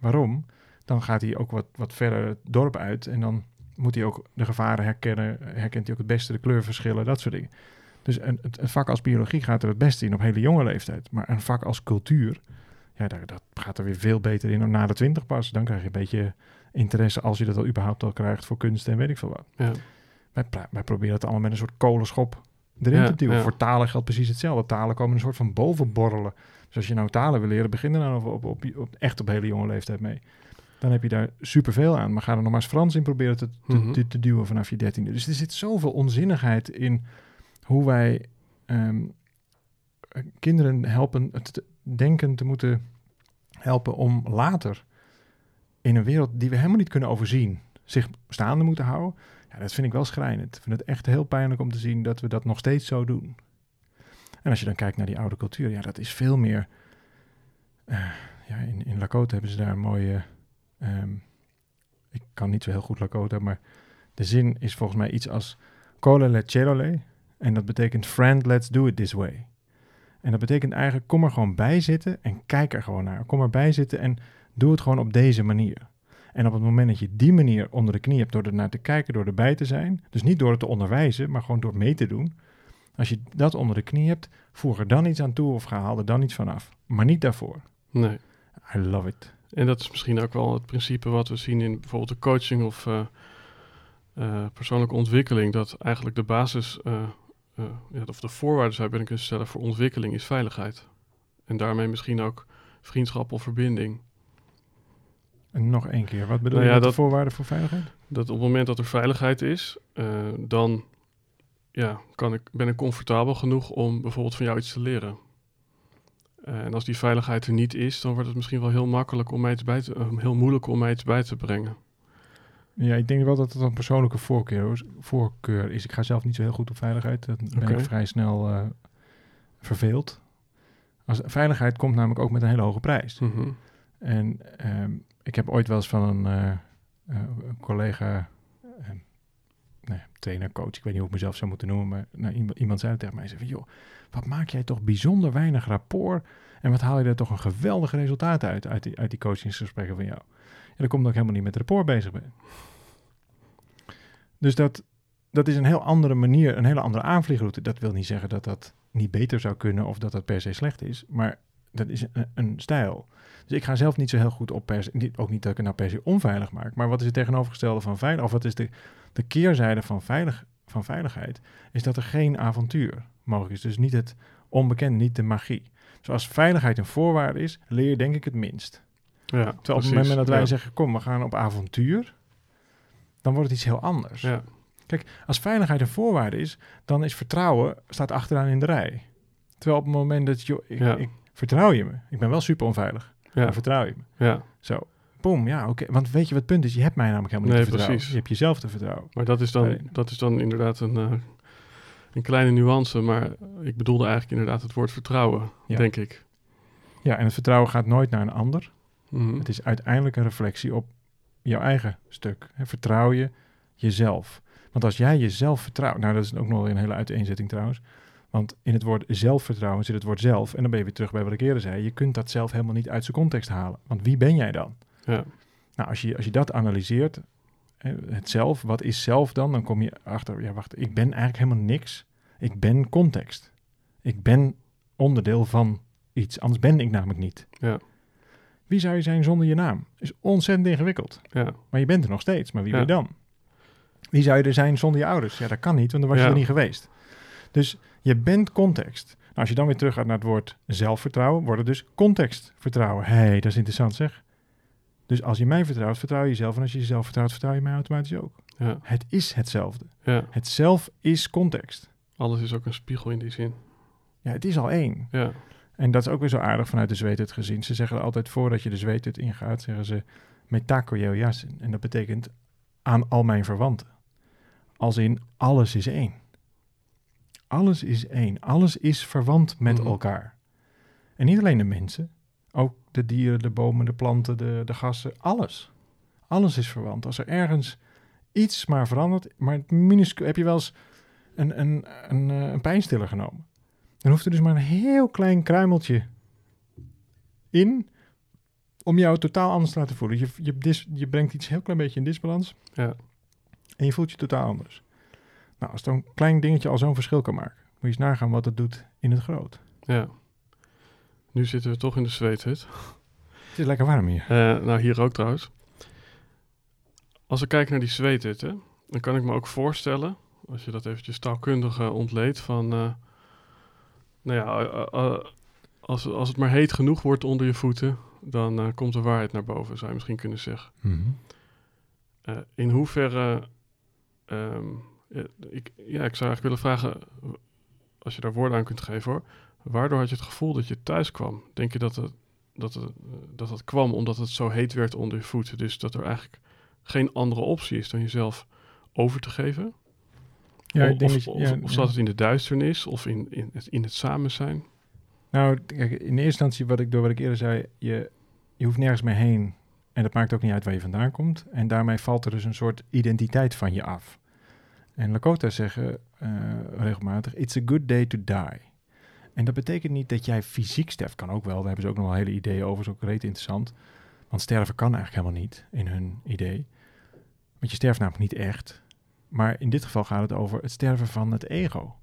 Waarom? Dan gaat hij ook wat, wat verder het dorp uit en dan moet hij ook de gevaren herkennen. Herkent hij ook het beste de kleurverschillen, dat soort dingen. Dus een, een vak als biologie gaat er het beste in op hele jonge leeftijd. Maar een vak als cultuur, ja, daar, dat gaat er weer veel beter in na de twintig pas. Dan krijg je een beetje interesse, als je dat al überhaupt al krijgt, voor kunst en weet ik veel wat. ja. Wij, proberen het allemaal met een soort kolenschop erin Ja, te duwen. ja. Voor talen geldt precies hetzelfde. Talen komen een soort van bovenborrelen. Dus als je nou talen wil leren, begin er dan op, op, op, op- echt op hele jonge leeftijd mee. Dan heb je daar superveel aan. Maar ga er nog maar eens Frans in proberen te, te, Mhm. te, te duwen vanaf je dertiende. Dus er zit zoveel onzinnigheid in hoe wij ehm, eh, kinderen helpen, het denken te moeten helpen om later in een wereld die we helemaal niet kunnen overzien, zich staande moeten houden. Ja, dat vind ik wel schrijnend. Ik vind het echt heel pijnlijk om te zien dat we dat nog steeds zo doen. En als je dan kijkt naar die oude cultuur, ja, dat is veel meer. eh, ja, in, in Lakota hebben ze daar een mooie. ehm, ik kan niet zo heel goed Lakota, maar de zin is volgens mij iets als Cole le celole. En dat betekent friend, let's do it this way. En dat betekent eigenlijk, kom er gewoon bij zitten en kijk er gewoon naar. Kom erbij zitten en doe het gewoon op deze manier. En op het moment dat je die manier onder de knie hebt door er naar te kijken, door erbij te zijn, dus niet door het te onderwijzen, maar gewoon door mee te doen. Als je dat onder de knie hebt, voeg er dan iets aan toe of ga haal er dan iets van af. Maar niet daarvoor. Nee. I love it. En dat is misschien ook wel het principe wat we zien in bijvoorbeeld de coaching of eh, eh, persoonlijke ontwikkeling. Dat eigenlijk de basis, eh, of de voorwaarden zou je kunnen stellen voor ontwikkeling is veiligheid. En daarmee misschien ook vriendschap of verbinding. Nog één keer, wat bedoel Nou je met de voorwaarden voor veiligheid? Dat op het moment dat er veiligheid is, eh, dan ja, kan ik, ben ik comfortabel genoeg om bijvoorbeeld van jou iets te leren. Eh, en als die veiligheid er niet is, dan wordt het misschien wel heel makkelijk om mij iets bij te, eh, heel moeilijk om mij iets bij te brengen. Ja, ik denk wel dat het een persoonlijke voorkeur, voorkeur is. Ik ga zelf niet zo heel goed op veiligheid. Dan ben ik vrij snel eh, verveeld. Als, veiligheid komt namelijk ook met een hele hoge prijs. Mhm. En ehm, ik heb ooit wel eens van een, eh, eh, een collega, eh, nou ja, trainer, coach, ik weet niet hoe ik mezelf zou moeten noemen, maar nou, iemand, zei tegen mij, zei joh, wat maak jij toch bijzonder weinig rapport en wat haal je er toch een geweldig resultaat uit, uit die, uit die coachingsgesprekken van jou. Ja, dat komt omdat ik helemaal niet met rapport bezig ben. Dus dat, dat is een heel andere manier, een hele andere aanvliegroute. Dat wil niet zeggen dat dat niet beter zou kunnen of dat dat per se slecht is. Maar dat is een, een stijl. Dus ik ga zelf niet zo heel goed op per se, ook niet dat ik het nou per se onveilig maak. Maar wat is het tegenovergestelde van veilig? Of wat is de, de keerzijde van, veilig, van veiligheid? Is dat er geen avontuur mogelijk is. Dus niet het onbekende, niet de magie. Zoals veiligheid een voorwaarde is, leer je denk ik het minst. Ja, Terwijl op het moment dat wij Ja. zeggen, kom, we gaan op avontuur, dan wordt het iets heel anders. Ja, Als veiligheid een voorwaarde is, dan is vertrouwen staat achteraan in de rij. Terwijl op het moment dat je, ik, Ja. ik vertrouw je me, ik ben wel super onveilig, ja, vertrouw je me. ja. Zo, boom, ja, oké. Want weet je wat het punt is? Je hebt mij namelijk helemaal niet te vertrouwen. precies. Je hebt jezelf te vertrouwen. Maar dat is dan, dat is dan inderdaad een, eh, een kleine nuance. Maar ik bedoelde eigenlijk inderdaad het woord vertrouwen, Ja. denk ik. Ja, en het vertrouwen gaat nooit naar een ander. Mhm. Het is uiteindelijk een reflectie op jouw eigen stuk. Hè, Vertrouw je jezelf. Want als jij jezelf vertrouwt, nou dat is ook nog een hele uiteenzetting trouwens. Want in het woord zelfvertrouwen zit het woord zelf. En dan ben je weer terug bij wat ik eerder zei. Je kunt dat zelf helemaal niet uit zijn context halen. Want wie ben jij dan? Ja, Nou, als je, als je dat analyseert, het zelf, wat is zelf dan? Dan kom je achter, ja wacht, ik ben eigenlijk helemaal niks. Ik ben context. Ik ben onderdeel van iets, anders ben ik namelijk niet. ja, Wie zou je zijn zonder je naam? Is ontzettend ingewikkeld. ja, Maar je bent er nog steeds. Maar wie Ja. ben je dan? Wie zou je er zijn zonder je ouders? Ja, dat kan niet, want dan was je er niet geweest. Dus je bent context. Nou, als je dan weer terug gaat naar het woord zelfvertrouwen, wordt het dus contextvertrouwen. Hé, hey, dat is interessant zeg. Dus als je mij vertrouwt, vertrouw je jezelf. En als je jezelf vertrouwt, vertrouw je mij automatisch ook. ja, Het is hetzelfde. ja. Het zelf is context. Alles is ook een spiegel in die zin. Ja, het is al één. Ja, En dat is ook weer zo aardig vanuit de zweethut gezien. Ze zeggen er altijd voordat je de zweethut ingaat, zeggen ze metako yasin. En dat betekent aan al mijn verwanten. Als in alles is één. Alles is één. Alles is verwant met Mhm. elkaar. En niet alleen de mensen, ook de dieren, de bomen, de planten, de, de gassen, alles. Alles is verwant. Als er ergens iets maar verandert, maar het minuscuul, heb je wel eens een, een, een, eh, een pijnstiller genomen? Dan hoeft er dus maar een heel klein kruimeltje in om jou totaal anders te laten voelen. Je, je, dis, je brengt iets heel klein beetje in disbalans ja, en je voelt je totaal anders. Nou, als zo'n klein dingetje al zo'n verschil kan maken, moet je eens nagaan wat het doet in het groot. ja. Nu zitten we toch in de zweethut. Het is lekker warm hier. Eh, nou, hier ook trouwens. Als ik kijk naar die zweethutten, dan kan ik me ook voorstellen, als je dat eventjes taalkundig ontleedt, van, eh, nou ja, als, als het maar heet genoeg wordt onder je voeten, dan eh, komt de waarheid naar boven, zou je misschien kunnen zeggen. Eh, in hoeverre, ehm, ja, ik, ja, ik zou eigenlijk willen vragen, als je daar woorden aan kunt geven hoor, waardoor had je het gevoel dat je thuis kwam? Denk je dat het, dat het, dat het kwam omdat het zo heet werd onder je voeten, dus dat er eigenlijk geen andere optie is dan jezelf over te geven? Ja, ik denk of, dat je- of, ja, of zat het in de duisternis of in, in, het, in het samen zijn? Nou, kijk, in eerste instantie, wat ik, door wat ik eerder zei, je, je hoeft nergens meer heen. En dat maakt ook niet uit waar je vandaan komt. En daarmee valt er dus een soort identiteit van je af. En Lakota zeggen eh, regelmatig, it's a good day to die. En dat betekent niet dat jij fysiek sterft. Kan ook wel, daar hebben ze ook nog wel hele ideeën over. is ook reet interessant. Want sterven kan eigenlijk helemaal niet in hun idee. Want je sterft namelijk niet echt. Maar in dit geval gaat het over het sterven van het ego.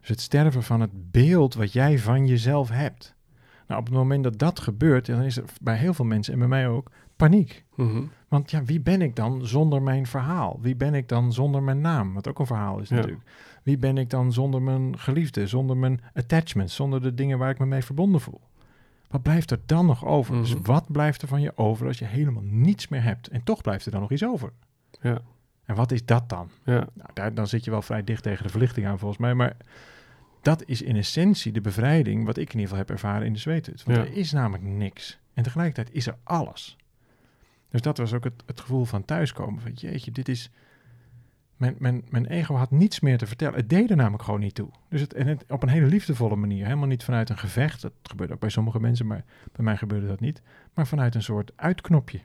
Dus het sterven van het beeld wat jij van jezelf hebt. Nou, op het moment dat dat gebeurt, dan is er bij heel veel mensen en bij mij ook paniek. Mhm. Want ja, wie ben ik dan zonder mijn verhaal? Wie ben ik dan zonder mijn naam? Wat ook een verhaal is Ja. natuurlijk. Wie ben ik dan zonder mijn geliefde, zonder mijn attachments, zonder de dingen waar ik me mee verbonden voel? Wat blijft er dan nog over? Dus Mhm. wat blijft er van je over als je helemaal niets meer hebt? En toch blijft er dan nog iets over. Ja, En wat is dat dan? ja, Nou, daar, dan zit je wel vrij dicht tegen de verlichting aan volgens mij. Maar dat is in essentie de bevrijding wat ik in ieder geval heb ervaren in de zweethut. Want Ja. er is namelijk niks. En tegelijkertijd is er alles. Dus dat was ook het, het gevoel van thuiskomen. Van jeetje, dit is... Mijn, mijn, mijn ego had niets meer te vertellen. Het deed er namelijk gewoon niet toe. Dus het, en het, op een hele liefdevolle manier. Helemaal niet vanuit een gevecht. Dat gebeurt ook bij sommige mensen, maar bij mij gebeurde dat niet. Maar vanuit een soort uitknopje.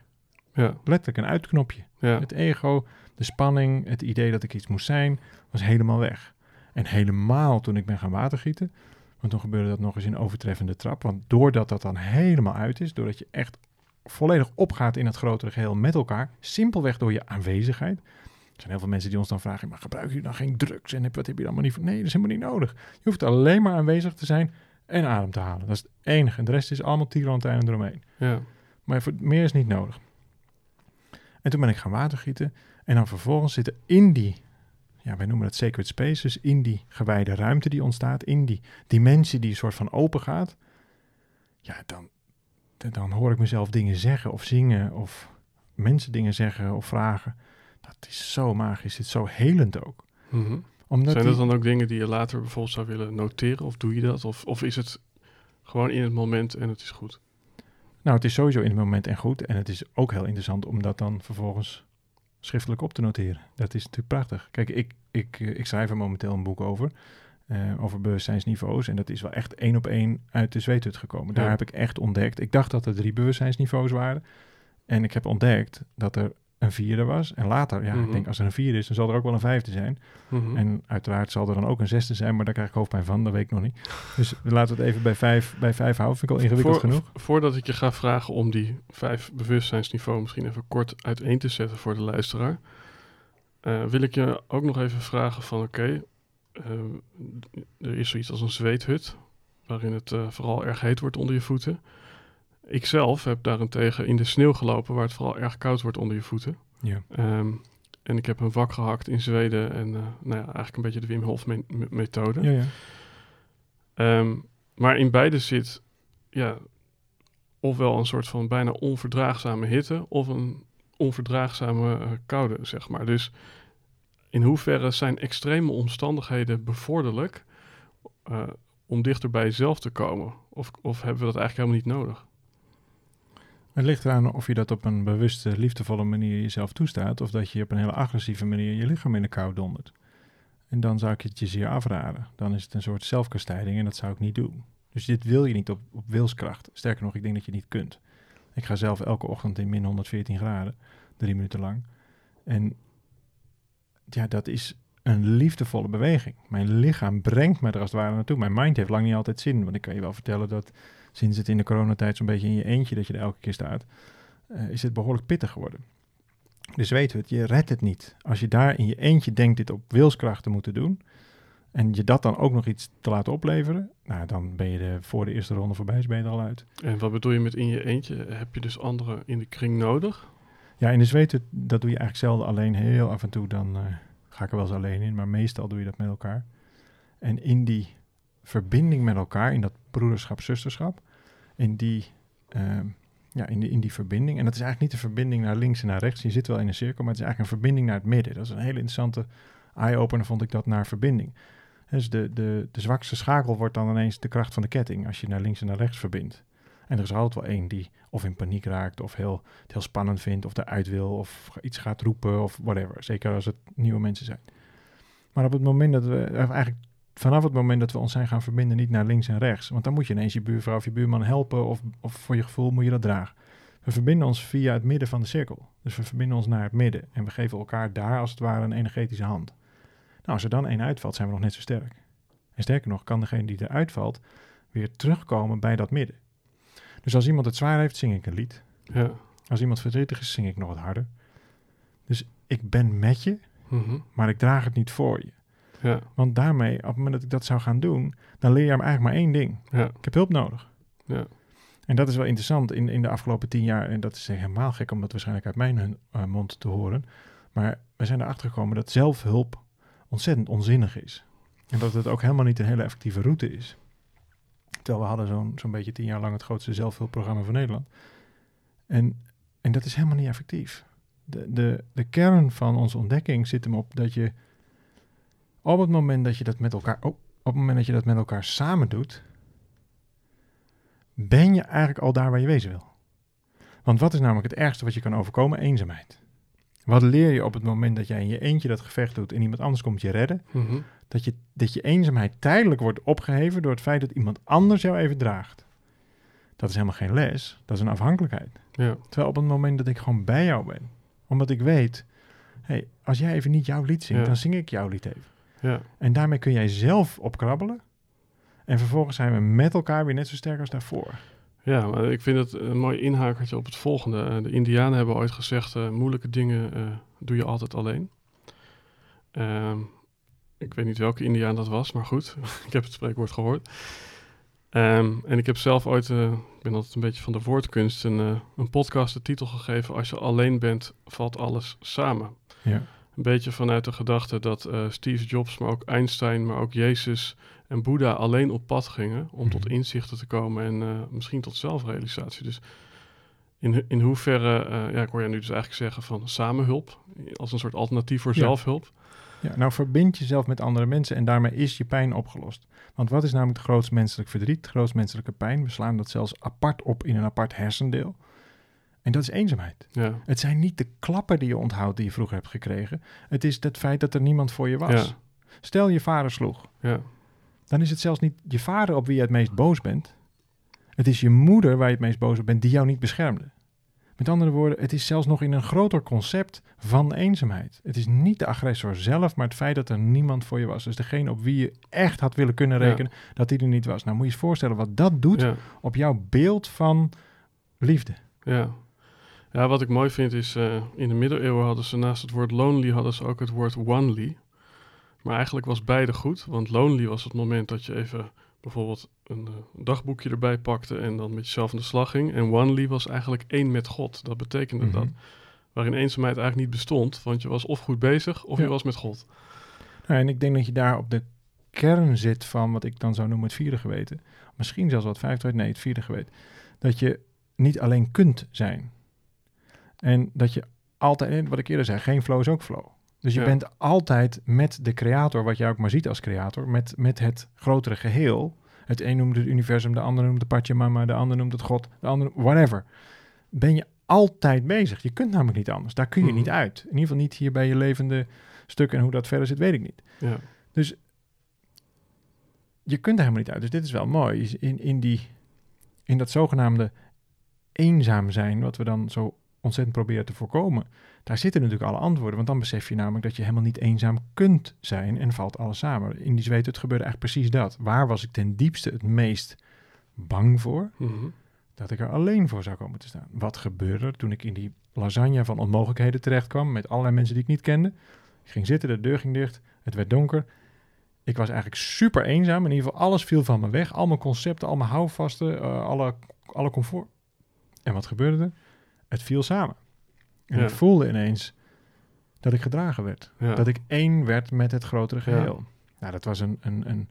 ja, Letterlijk een uitknopje. ja, Het ego, de spanning, het idee dat ik iets moest zijn, was helemaal weg. En helemaal toen ik ben gaan watergieten, want toen gebeurde dat nog eens in overtreffende trap. Want doordat dat dan helemaal uit is, doordat je echt volledig opgaat in het grotere geheel met elkaar, simpelweg door je aanwezigheid, zijn heel veel mensen die ons dan vragen, maar gebruik je dan geen drugs en wat heb je dan maar niet voor? Nee, dat is helemaal niet nodig. Je hoeft alleen maar aanwezig te zijn en adem te halen. Dat is het enige. En de rest is allemaal tierlantijnen eromheen. Ja. Maar voor, meer is niet nodig. En toen ben ik gaan watergieten. En dan vervolgens zitten in die, ja, wij noemen dat sacred spaces, in die gewijde ruimte die ontstaat, in die dimensie die een soort van open gaat. Ja, dan, dan hoor ik mezelf dingen zeggen of zingen of mensen dingen zeggen of vragen. Dat is zo magisch, het is zo helend ook. Omdat Zijn die- dat dan ook dingen die je later bijvoorbeeld zou willen noteren? Of doe je dat? Of, of is het gewoon in het moment en het is goed? Nou, het is sowieso in het moment en goed. En het is ook heel interessant om dat dan vervolgens schriftelijk op te noteren. Dat is natuurlijk prachtig. Kijk, ik, ik, eh, ik schrijf er momenteel een boek over. Eh, over bewustzijnsniveaus. En dat is wel echt één op één uit de zweethut gekomen. Daar Ja. heb ik echt ontdekt. Ik dacht dat er drie bewustzijnsniveaus waren. En ik heb ontdekt dat er een vierde was. En later, ja, Mhm. ik denk als er een vierde is, dan zal er ook wel een vijfde zijn. Mhm. En uiteraard zal er dan ook een zesde zijn, maar daar krijg ik hoofdpijn van. Dat weet ik nog niet. Dus laten we het even bij vijf, bij vijf houden. Vind ik al ingewikkeld Voor- genoeg. Voordat ik je ga vragen om die vijf bewustzijnsniveau misschien even kort uiteen te zetten voor de luisteraar, eh, wil ik je ook nog even vragen van oké, er is zoiets als een zweethut, waarin het eh, vooral erg heet wordt onder je voeten. Ik zelf heb daarentegen in de sneeuw gelopen waar het vooral erg koud wordt onder je voeten. Ja. Ehm, en ik heb een wak gehakt in Zweden en eh, nou ja, eigenlijk een beetje de Wim Hof me- me- methode. Ja, ja. Ehm, maar in beide zit ja, ofwel een soort van bijna onverdraagzame hitte of een onverdraagzame eh, koude, zeg maar. Dus in hoeverre zijn extreme omstandigheden bevorderlijk eh, om dichter bij jezelf te komen? Of, of hebben we dat eigenlijk helemaal niet nodig? Het ligt eraan of je dat op een bewuste, liefdevolle manier jezelf toestaat, of dat je op een hele agressieve manier je lichaam in de kou dondert. En dan zou ik het je zeer afraden. Dan is het een soort zelfkastijding en dat zou ik niet doen. Dus dit wil je niet op, op wilskracht. Sterker nog, ik denk dat je niet kunt. Ik ga zelf elke ochtend in min 114 graden, drie minuten lang. En ja, dat is een liefdevolle beweging. Mijn lichaam brengt me er als het ware naartoe. Mijn mind heeft lang niet altijd zin. Want ik kan je wel vertellen dat sinds het in de coronatijd zo'n beetje in je eentje dat je er elke keer staat, eh, is het behoorlijk pittig geworden. Dus weet het, je redt het niet. Als je daar in je eentje denkt dit op wilskracht te moeten doen, en je dat dan ook nog iets te laten opleveren, nou, dan ben je de, voor de eerste ronde voorbij, is ben je er al uit. En wat bedoel je met in je eentje? Heb je dus anderen in de kring nodig? Ja, in de zweet, dat doe je eigenlijk zelden alleen. Heel af en toe dan eh, ga ik er wel eens alleen in, maar meestal doe je dat met elkaar. En in die verbinding met elkaar, in dat broederschap, zusterschap, in die, ehm, ja, in, in die verbinding. En dat is eigenlijk niet een verbinding naar links en naar rechts. Je zit wel in een cirkel, maar het is eigenlijk een verbinding naar het midden. Dat is een hele interessante eye-opener, vond ik dat, naar verbinding. Dus de, de, de zwakste schakel wordt dan ineens de kracht van de ketting als je naar links en naar rechts verbindt. En er is altijd wel één die of in paniek raakt, of heel, het heel spannend vindt, of eruit wil, of iets gaat roepen, of whatever. Zeker als het nieuwe mensen zijn. Maar op het moment dat we, eigenlijk vanaf het moment dat we ons zijn gaan verbinden, niet naar links en rechts, want dan moet je ineens je buurvrouw of je buurman helpen, of, of voor je gevoel moet je dat dragen. We verbinden ons via het midden van de cirkel. Dus we verbinden ons naar het midden en we geven elkaar daar als het ware een energetische hand. Nou, als er dan één uitvalt, zijn we nog net zo sterk. En sterker nog, kan degene die eruit valt weer terugkomen bij dat midden. Dus als iemand het zwaar heeft, zing ik een lied. Ja. Als iemand verdrietig is, zing ik nog wat harder. Dus ik ben met je, Mhm. maar ik draag het niet voor je. ja. Want daarmee, op het moment dat ik dat zou gaan doen, dan leer je hem eigenlijk maar één ding. Ja. Ik heb hulp nodig. Ja. En dat is wel interessant in, in de afgelopen tien jaar. En dat is helemaal gek om dat waarschijnlijk uit mijn eh, mond te horen. Maar we zijn erachter gekomen dat zelfhulp ontzettend onzinnig is. En dat het ook helemaal niet een hele effectieve route is. Terwijl we hadden zo'n zo'n beetje tien jaar lang het grootste zelfhulpprogramma van Nederland. En, en dat is helemaal niet effectief. De, de, de kern van onze ontdekking zit hem op dat je op het moment dat je dat met elkaar, oh, op het moment dat je dat met elkaar samen doet, ben je eigenlijk al daar waar je wezen wil. Want wat is namelijk het ergste wat je kan overkomen? Eenzaamheid. Wat leer je op het moment dat jij in je eentje dat gevecht doet en iemand anders komt je redden? Mhm. Dat je, dat je eenzaamheid tijdelijk wordt opgeheven door het feit dat iemand anders jou even draagt. Dat is helemaal geen les, dat is een afhankelijkheid. ja. Terwijl op het moment dat ik gewoon bij jou ben, omdat ik weet, hey, als jij even niet jouw lied zingt, Ja. dan zing ik jouw lied even. ja. En daarmee kun jij zelf opkrabbelen. En vervolgens zijn we met elkaar weer net zo sterk als daarvoor. Ja, maar ik vind het een mooi inhakertje op het volgende. Eh, de Indianen hebben ooit gezegd, eh, moeilijke dingen eh, doe je altijd alleen. Ehm, ik weet niet welke Indiaan dat was, maar goed, ik heb het spreekwoord gehoord. Ehm, en ik heb zelf ooit, ik ben altijd een beetje van de woordkunst, een, een podcast de titel gegeven: Als je alleen bent, valt alles samen. Ja. Een beetje vanuit de gedachte dat uh, Steve Jobs, maar ook Einstein, maar ook Jezus en Boeddha alleen op pad gingen om tot Mhm. inzichten te komen en misschien tot zelfrealisatie. Dus in, in hoeverre, ja, ik hoor je nu dus eigenlijk zeggen van samenhulp, als een soort alternatief voor Ja. zelfhulp. Ja, nou verbind jezelf met andere mensen en daarmee is je pijn opgelost. Want wat is namelijk het grootst menselijk verdriet, het grootst menselijke pijn? We slaan dat zelfs apart op in een apart hersendeel. En dat is eenzaamheid. Ja, Het zijn niet de klappen die je onthoudt die je vroeger hebt gekregen. Het is het feit dat er niemand voor je was. Ja. Stel je vader sloeg. ja, Dan is het zelfs niet je vader op wie je het meest boos bent. Het is je moeder waar je het meest boos op bent die jou niet beschermde. Met andere woorden, het is zelfs nog in een groter concept van eenzaamheid. Het is niet de agressor zelf, maar het feit dat er niemand voor je was. Dus degene op wie je echt had willen kunnen Ja. rekenen, dat die er niet was. Nou moet je je voorstellen wat dat doet ja. op jouw beeld van liefde. Ja. Ja, wat ik mooi vind is, eh, in de middeleeuwen hadden ze naast het woord lonely hadden ze ook het woord onely. Maar eigenlijk was beide goed, want lonely was het moment dat je even bijvoorbeeld een eh, dagboekje erbij pakte en dan met jezelf aan de slag ging. En onely was eigenlijk één met God. Dat betekende Mhm. dat. Waarin eenzaamheid eigenlijk niet bestond, want je was of goed bezig of Ja. je was met God. Nou, en ik denk dat je daar op de kern zit van wat ik dan zou noemen het vierde geweten. Misschien zelfs wat vijfde, nee, het vierde geweten. Dat je niet alleen kunt zijn. En dat je altijd, wat ik eerder zei, geen flow is ook flow. Dus je Ja. bent altijd met de creator, wat jij ook maar ziet als creator, met, met het grotere geheel. Het een noemt het universum, de ander noemt het Pachamama, de ander noemt het God, de ander, whatever. Ben je altijd bezig. Je kunt namelijk niet anders. Daar kun je Mhm. niet uit. In ieder geval niet hier bij je levende stuk en hoe dat verder zit, weet ik niet. Ja, je kunt er helemaal niet uit. Dus dit is wel mooi. In, in, die, in dat zogenaamde eenzaam zijn, wat we dan zo ontzettend proberen te voorkomen, daar zitten natuurlijk alle antwoorden. Want dan besef je namelijk dat je helemaal niet eenzaam kunt zijn en valt alles samen. In die zweet, het gebeurde eigenlijk precies dat. Waar was ik ten diepste het meest bang voor? Mhm. Dat ik er alleen voor zou komen te staan. Wat gebeurde er toen ik in die lasagne van onmogelijkheden terecht kwam met allerlei mensen die ik niet kende? Ik ging zitten, de deur ging dicht, het werd donker. Ik was eigenlijk super eenzaam. In ieder geval, alles viel van me weg. Al mijn concepten, al mijn houvasten, eh, alle, alle comfort. En wat gebeurde er? Het viel samen. En Ja. ik voelde ineens dat ik gedragen werd. ja. Dat ik één werd met het grotere Ja. geheel. Nou, dat was een, een, een,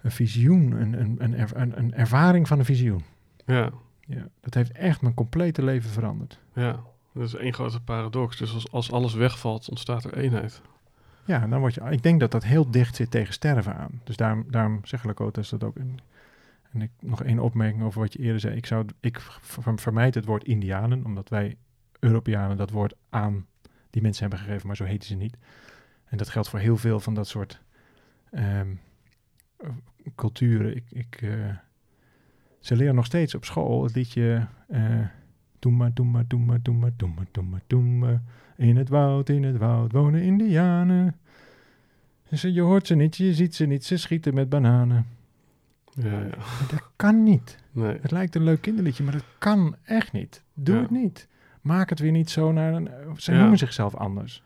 een visioen, een, een, een, er- een, een ervaring van een visioen. ja, Ja, dat heeft echt mijn complete leven veranderd. ja. Dat is één grote paradox. Dus als, als alles wegvalt, ontstaat er eenheid. Ja, en dan word je. Ik denk dat dat heel dicht zit tegen sterven aan. Dus daarom, daarom zegt Lakotas dat ook. En, en ik, nog één opmerking over wat je eerder zei. Ik, zou, ik ver- vermijd het woord Indianen, omdat wij Europeanen dat woord aan die mensen hebben gegeven, maar zo heten ze niet. En dat geldt voor heel veel van dat soort ehm, eh, culturen. Ik, ik, eh, ze leren nog steeds op school het liedje. eh Doe maar, doe maar, doe maar, doe maar, doe maar, doe maar, doe maar. In het woud, in het woud wonen indianen. Je hoort ze niet, je ziet ze niet, ze schieten met bananen. Ja, ja. Maar dat kan niet. Nee. Het lijkt een leuk kinderliedje, maar dat kan echt niet. Doe Ja. het niet. Maak het weer niet zo naar een... Zij noemen zichzelf anders.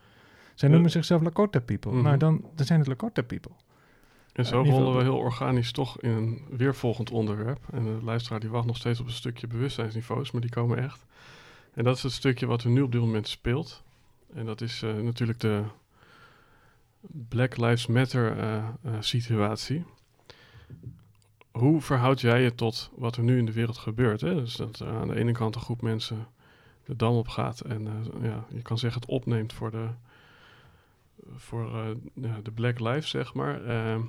Zij noemen zichzelf Lakota people. Mhm. Nou, dan, dan zijn het Lakota people. En zo ieder rollen we heel organisch toch in een weer volgend onderwerp. En de luisteraar die wacht nog steeds op een stukje bewustzijnsniveaus, maar die komen echt. En dat is het stukje wat er nu op dit moment speelt. En dat is eh, natuurlijk de Black Lives Matter eh, eh, situatie. Hoe verhoud jij je tot wat er nu in de wereld gebeurt? Hè? Dus dat aan de ene kant een groep mensen de dam op gaat en eh, ja, je kan zeggen het opneemt voor de, voor, eh, de Black Lives, zeg maar. Ehm,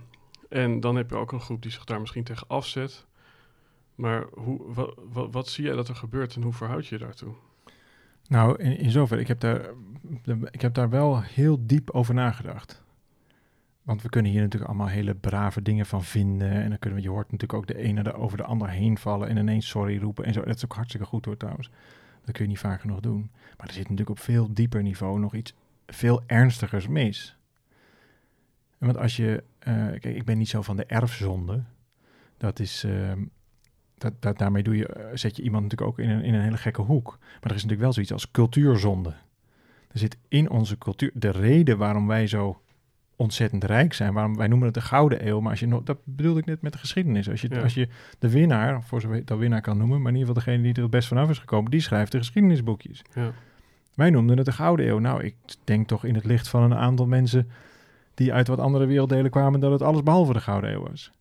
en dan heb je ook een groep die zich daar misschien tegen afzet. Maar hoe, wat, wat, zie jij dat er gebeurt en hoe verhoud je je daartoe? Nou, in, in zover, ik heb, daar, ik heb daar wel heel diep over nagedacht. Want we kunnen hier natuurlijk allemaal hele brave dingen van vinden. En dan kunnen we, je hoort natuurlijk ook de ene er over de ander heen vallen en ineens sorry roepen en zo. Dat is ook hartstikke goed hoor trouwens. Dat kun je niet vaak genoeg doen. Maar er zit natuurlijk op veel dieper niveau nog iets veel ernstigers mis. Want als je, eh, kijk, ik ben niet zo van de erfzonde. Dat is, ehm, dat, dat, daarmee doe je, eh, zet je iemand natuurlijk ook in een, in een hele gekke hoek. Maar er is natuurlijk wel zoiets als cultuurzonde. Er zit in onze cultuur de reden waarom wij zo ontzettend rijk zijn. Waarom wij noemen het de gouden eeuw, maar als je nog, dat bedoelde ik net met de geschiedenis. Als je, Ja. als je de winnaar, voor zover je al winnaar kan noemen, maar in ieder geval degene die er het best vanaf is gekomen, die schrijft de geschiedenisboekjes. Ja. Wij noemden het de Gouden Eeuw. Nou, ik denk toch in het licht van een aantal mensen die uit wat andere werelddelen kwamen, dat het alles behalve de Gouden Eeuw was.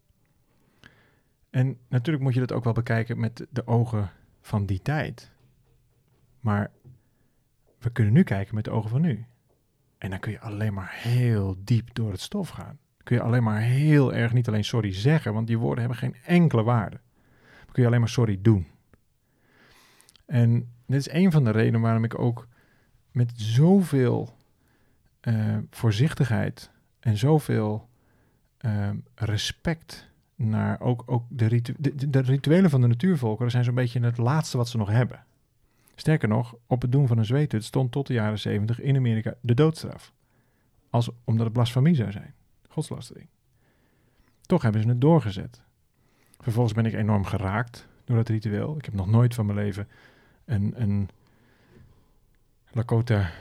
En natuurlijk moet je dat ook wel bekijken met de ogen van die tijd. Maar we kunnen nu kijken met de ogen van nu. En dan kun je alleen maar heel diep door het stof gaan. Kun je alleen maar heel erg niet alleen sorry zeggen, want die woorden hebben geen enkele waarde. Dan kun je alleen maar sorry doen. En dit is een van de redenen waarom ik ook met zoveel eh, voorzichtigheid en zoveel eh, respect naar ook, ook de, de- de rituelen van de natuurvolkeren zijn zo'n beetje het laatste wat ze nog hebben. Sterker nog, op het doen van een zweethut stond tot de jaren zeventig in Amerika de doodstraf. Als, omdat het blasfemie zou zijn. Godslastering. Toch hebben ze het doorgezet. Vervolgens ben ik enorm geraakt door dat ritueel. Ik heb nog nooit van mijn leven een, een Lakota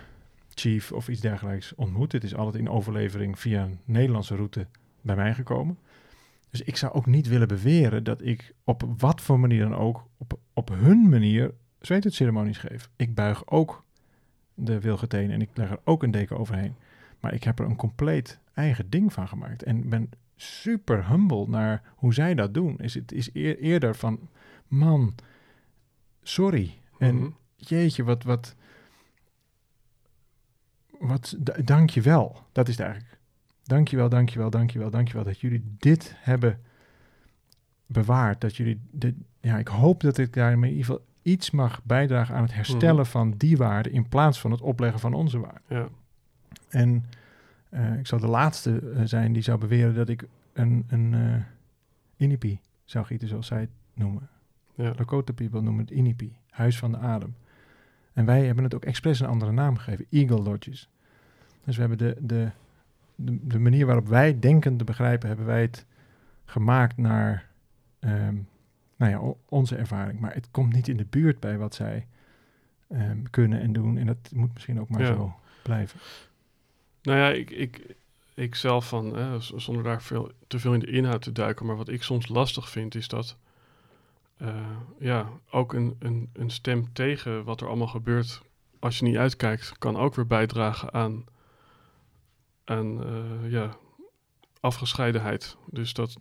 chief of iets dergelijks ontmoet. Het is altijd in overlevering via een Nederlandse route bij mij gekomen. Dus ik zou ook niet willen beweren dat ik op wat voor manier dan ook, op, op hun manier, zweethutceremonies geef. Ik buig ook de wilgetenen en ik leg er ook een deken overheen. Maar ik heb er een compleet eigen ding van gemaakt. En ben super humble naar hoe zij dat doen. Is het is eer- eerder van, man, sorry. En Mhm. jeetje, wat, wat, wat, d- dank je wel. Dat is het eigenlijk. Dank je wel, dank je wel, dank je wel, dank je wel dat jullie dit hebben bewaard. Dat jullie, dit, ja, ik hoop dat ik daarmee in ieder geval iets mag bijdragen aan het herstellen Mhm. van die waarde in plaats van het opleggen van onze waarde. Ja. En eh, ik zal de laatste eh, zijn die zou beweren dat ik een, een eh inipi zou gieten, zoals zij het noemen. Ja. Lakota people noemen het inipi, huis van de adem. En wij hebben het ook expres een andere naam gegeven, Eagle Lodges. Dus we hebben de, de, de, de manier waarop wij denken te begrijpen, hebben wij het gemaakt naar ehm, nou ja, onze ervaring. Maar het komt niet in de buurt bij wat zij ehm, kunnen en doen. En dat moet misschien ook maar Ja. zo blijven. Nou ja, ik, ik, ik zelf van, eh, zonder daar veel, te veel in de inhoud te duiken, maar wat ik soms lastig vind is dat eh, ja, ook een, een, een stem tegen wat er allemaal gebeurt, als je niet uitkijkt, kan ook weer bijdragen aan, aan eh, ja, afgescheidenheid. Dus dat,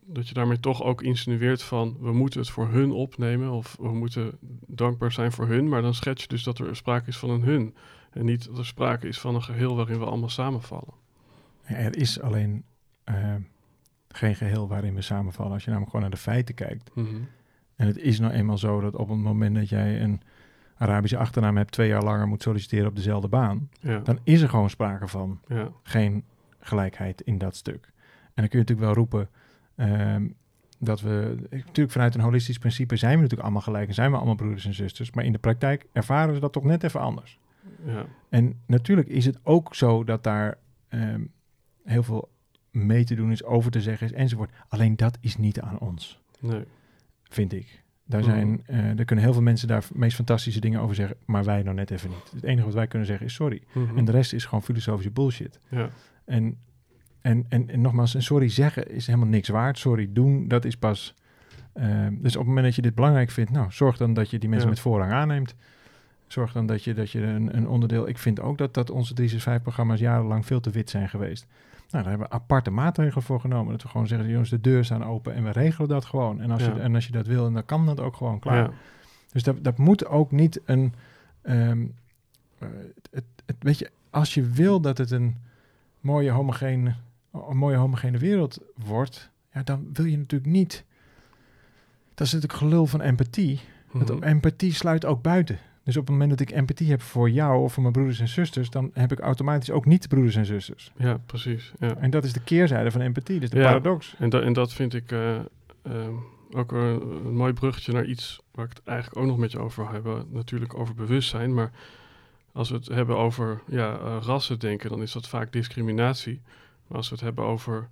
dat, je daarmee toch ook insinueert van we moeten het voor hun opnemen of we moeten dankbaar zijn voor hun, maar dan schets je dus dat er sprake is van een hun. En niet dat er sprake is van een geheel waarin we allemaal samenvallen. Er is alleen eh, geen geheel waarin we samenvallen. Als je namelijk gewoon naar de feiten kijkt. Mhm. En het is nou eenmaal zo dat op het moment dat jij een Arabische achternaam hebt, twee jaar langer moet solliciteren op dezelfde baan, Ja, dan is er gewoon sprake van ja, geen gelijkheid in dat stuk. En dan kun je natuurlijk wel roepen ehm, dat we, natuurlijk vanuit een holistisch principe zijn we natuurlijk allemaal gelijk en zijn we allemaal broeders en zusters, maar in de praktijk ervaren ze dat toch net even anders. ja, En natuurlijk is het ook zo dat daar ehm, heel veel mee te doen is, over te zeggen is enzovoort. Alleen dat is niet aan ons, nee, vind ik. Daar, zijn, eh er kunnen heel veel mensen daar meest fantastische dingen over zeggen, maar wij nou net even niet. Het enige wat wij kunnen zeggen is sorry. Mhm. En de rest is gewoon filosofische bullshit. ja, En, en, en, en nogmaals, een sorry zeggen is helemaal niks waard. Sorry doen, dat is pas... ehm, dus op het moment dat je dit belangrijk vindt, nou, zorg dan dat je die mensen Ja. met voorrang aanneemt. Zorg dan dat je, dat je een, een onderdeel... Ik vind ook dat, dat onze 365-programma's jarenlang veel te wit zijn geweest. Nou, daar hebben we aparte maatregelen voor genomen. Dat we gewoon zeggen, jongens, de deur staan open en we regelen dat gewoon. En als, Ja. je, en als je dat wil, dan kan dat ook gewoon klaar. ja, Dus dat, dat moet ook niet een. ehm, eh, het, het, weet je, als je wil dat het een mooie homogene, een mooie homogene wereld wordt, ja, dan wil je natuurlijk niet. Dat is natuurlijk gelul van empathie. Want Mhm. empathie sluit ook buiten. Dus op het moment dat ik empathie heb voor jou of voor mijn broeders en zusters, dan heb ik automatisch ook niet broeders en zusters. ja, precies. Ja. En dat is de keerzijde van empathie, dus de Ja. paradox. En, dat en dat vind ik eh, ehm, ook een, een mooi bruggetje naar iets waar ik het eigenlijk ook nog met je over wil hebben. Natuurlijk over bewustzijn, maar als we het hebben over ja, eh, rassen denken, dan is dat vaak discriminatie. Maar als we het hebben over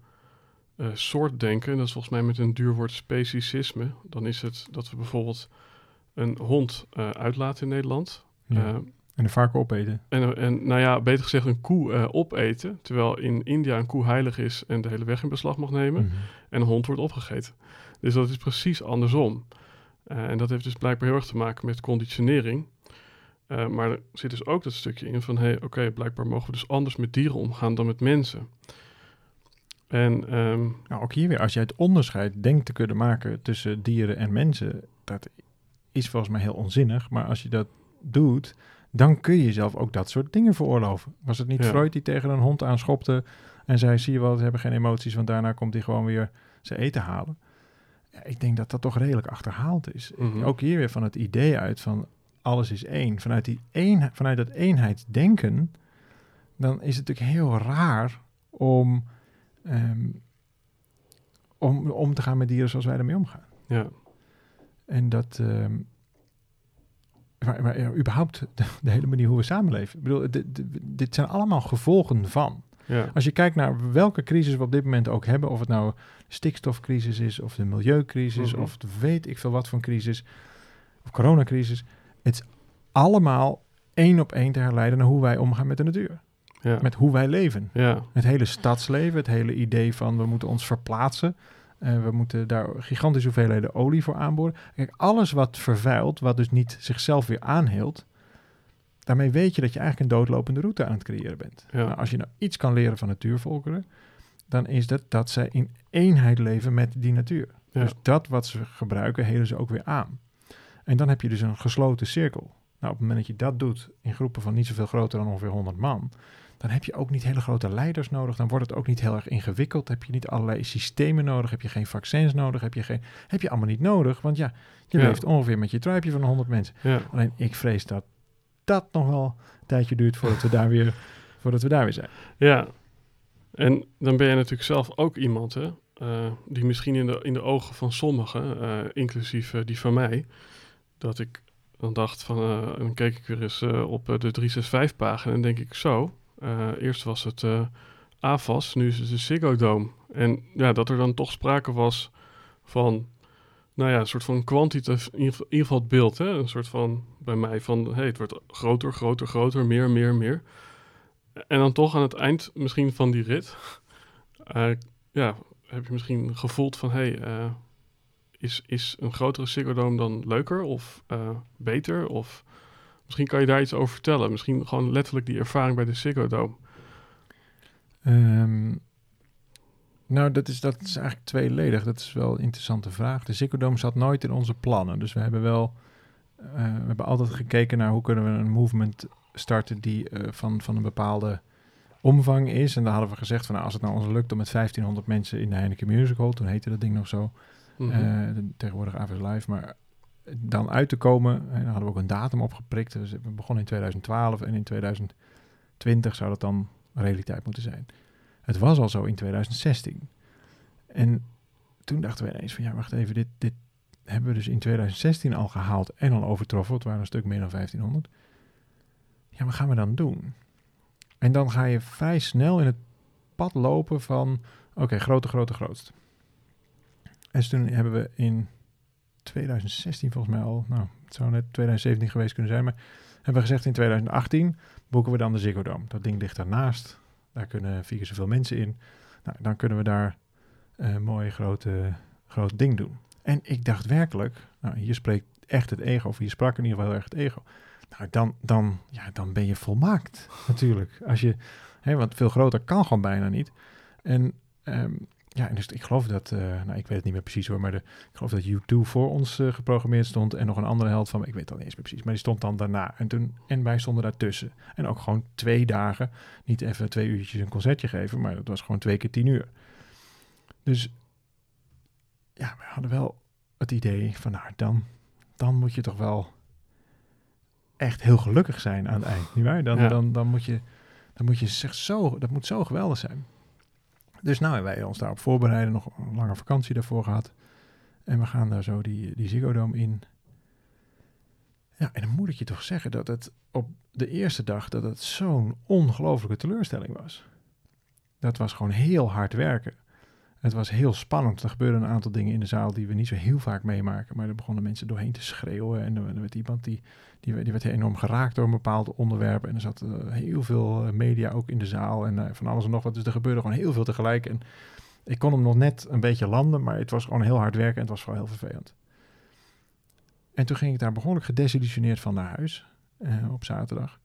eh soortdenken, dat is volgens mij met een duur woord speciesisme, dan is het dat we bijvoorbeeld een hond eh, uitlaten in Nederland. Ja. En een varken opeten. En, en nou ja, beter gezegd een koe opeten. Terwijl in India een koe heilig is en de hele weg in beslag mag nemen. Mhm. En een hond wordt opgegeten. Dus dat is precies andersom. En dat heeft dus blijkbaar heel erg te maken met conditionering. Eh, maar er zit dus ook dat stukje in van... hé, hey, oké, blijkbaar mogen we dus anders met dieren omgaan dan met mensen. En ehm, Nou, ook hier weer, als je het onderscheid denkt te kunnen maken tussen dieren en mensen, dat is volgens mij heel onzinnig. Maar als je dat doet, dan kun je jezelf ook dat soort dingen veroorloven. Was het niet Ja. Freud die tegen een hond aanschopte en zei, zie je wel, ze hebben geen emoties, want daarna komt hij gewoon weer zijn eten halen. Ja, ik denk dat dat toch redelijk achterhaald is. Mhm. Ook hier weer van het idee uit van alles is één. Vanuit, die een, vanuit dat eenheidsdenken, dan is het natuurlijk heel raar om, ehm, om, om te gaan met dieren zoals wij ermee omgaan. ja, En dat, ehm, maar, maar ja, überhaupt de, de hele manier hoe we samenleven. Ik bedoel, dit, zijn allemaal gevolgen van. ja, Als je kijkt naar welke crisis we op dit moment ook hebben, of het nou de stikstofcrisis is, of de milieucrisis, Mhm. of de weet ik veel wat voor een crisis, of coronacrisis. Het is allemaal één op één te herleiden naar hoe wij omgaan met de natuur. ja, Met hoe wij leven. ja, Het hele stadsleven, het hele idee van we moeten ons verplaatsen. eh, we moeten daar gigantische hoeveelheden olie voor aanboren. Kijk, alles wat vervuilt, wat dus niet zichzelf weer aanheelt, daarmee weet je dat je eigenlijk een doodlopende route aan het creëren bent. Ja. Nou, als je nou iets kan leren van natuurvolkeren, dan is dat dat zij in eenheid leven met die natuur. Ja. Dus dat wat ze gebruiken, helen ze ook weer aan. En dan heb je dus een gesloten cirkel. Nou, op het moment dat je dat doet in groepen van niet zoveel groter dan ongeveer 100 man, dan heb je ook niet hele grote leiders nodig. Dan wordt het ook niet heel erg ingewikkeld. Heb je niet allerlei systemen nodig. Heb je geen vaccins nodig. Heb je, geen, heb je allemaal niet nodig. Want ja, je Ja. leeft ongeveer met je tribeje van 100 mensen. ja, Alleen ik vrees dat dat nog wel een tijdje duurt voordat we daar weer, voordat we daar weer zijn. ja. En dan ben je natuurlijk zelf ook iemand, hè, eh, die misschien in de, in de ogen van sommigen, eh, inclusief eh, die van mij, dat ik dan dacht van, eh, en dan keek ik weer eens eh, op eh, de 365-pagina en denk ik zo, eerst was het AFAS, nu is het de Ziggo. En ja, dat er dan toch sprake was van, nou ja, een soort van kwantitatief, in ieder geval- het beeld, hè, een soort van, bij mij van, hey, het wordt groter, groter, groter, meer, meer, meer. En dan toch aan het eind misschien van die rit, ja, heb je misschien gevoeld van, hey, is, is een grotere Ziggo Dome dan leuker of eh, beter? Of misschien kan je daar iets over vertellen. Misschien gewoon letterlijk die ervaring bij de Ziggo Dome. Ehm, nou, dat is, dat is eigenlijk tweeledig. Dat is wel een interessante vraag. De Ziggo Dome zat nooit in onze plannen. Dus we hebben wel... eh, we hebben altijd gekeken naar hoe kunnen we een movement starten die eh, van, van een bepaalde omvang is. En daar hadden we gezegd van nou, als het nou ons lukt om met 1500 mensen in de Heineken Music Hall, toen heette dat ding nog zo, Mhm. eh, tegenwoordig AVS Live, maar dan uit te komen, en dan hadden we ook een datum opgeprikt. Dus we begonnen in 2012 en in 2020 zou dat dan realiteit moeten zijn. Het was al zo in 2016. En toen dachten we ineens van ja, wacht even, dit, dit hebben we dus in 2016 al gehaald en al overtroffen. Het waren een stuk meer dan 1500. Ja, wat gaan we dan doen? En dan ga je vrij snel in het pad lopen van, oké, grote, grote, grootste. En toen hebben we in 2016 volgens mij al, nou, het zou net 2017 geweest kunnen zijn, maar hebben we gezegd in 2018 boeken we dan de Ziggo Dome. Dat ding ligt daarnaast. Daar kunnen vier keer zoveel mensen in. Nou, dan kunnen we daar een mooi grote, groot ding doen. En ik dacht werkelijk, nou, hier spreekt echt het ego, of hier sprak in ieder geval heel erg het ego. Nou, dan, dan, ja, dan ben je volmaakt natuurlijk. Als je, hè, want veel groter kan gewoon bijna niet. En ehm, ja, en dus ik geloof dat, eh, nou, ik weet het niet meer precies hoor, maar de, ik geloof dat U2 voor ons eh, geprogrammeerd stond en nog een andere held van, ik weet het al niet eens meer precies, maar die stond dan daarna. En toen, en wij stonden daartussen. En ook gewoon twee dagen, niet even twee uurtjes een concertje geven, maar dat was gewoon twee keer tien uur. Dus ja, we hadden wel het idee van, nou, dan, dan moet je toch wel echt heel gelukkig zijn aan het eind, nietwaar? Dan, Ja. dan, dan moet je, dan moet je zeg zo, dat moet zo geweldig zijn. Dus nou hebben wij ons daarop voorbereiden, nog een lange vakantie daarvoor gehad. En we gaan daar zo die, die in. Ja, en dan moet ik je toch zeggen dat het op de eerste dag dat het zo'n ongelofelijke teleurstelling was. Dat was gewoon heel hard werken. Het was heel spannend. Er gebeurden een aantal dingen in de zaal die we niet zo heel vaak meemaken. Maar er begonnen mensen doorheen te schreeuwen. En er werd iemand die, die, werd enorm geraakt door een bepaald onderwerp. En er zat eh, heel veel eh, media ook in de zaal. En eh, van alles en nog wat. Dus er gebeurde gewoon heel veel tegelijk. En ik kon hem nog net een beetje landen. Maar het was gewoon heel hard werken. En het was vooral heel vervelend. En toen ging ik daar behoorlijk gedesillusioneerd van naar huis. op zaterdag.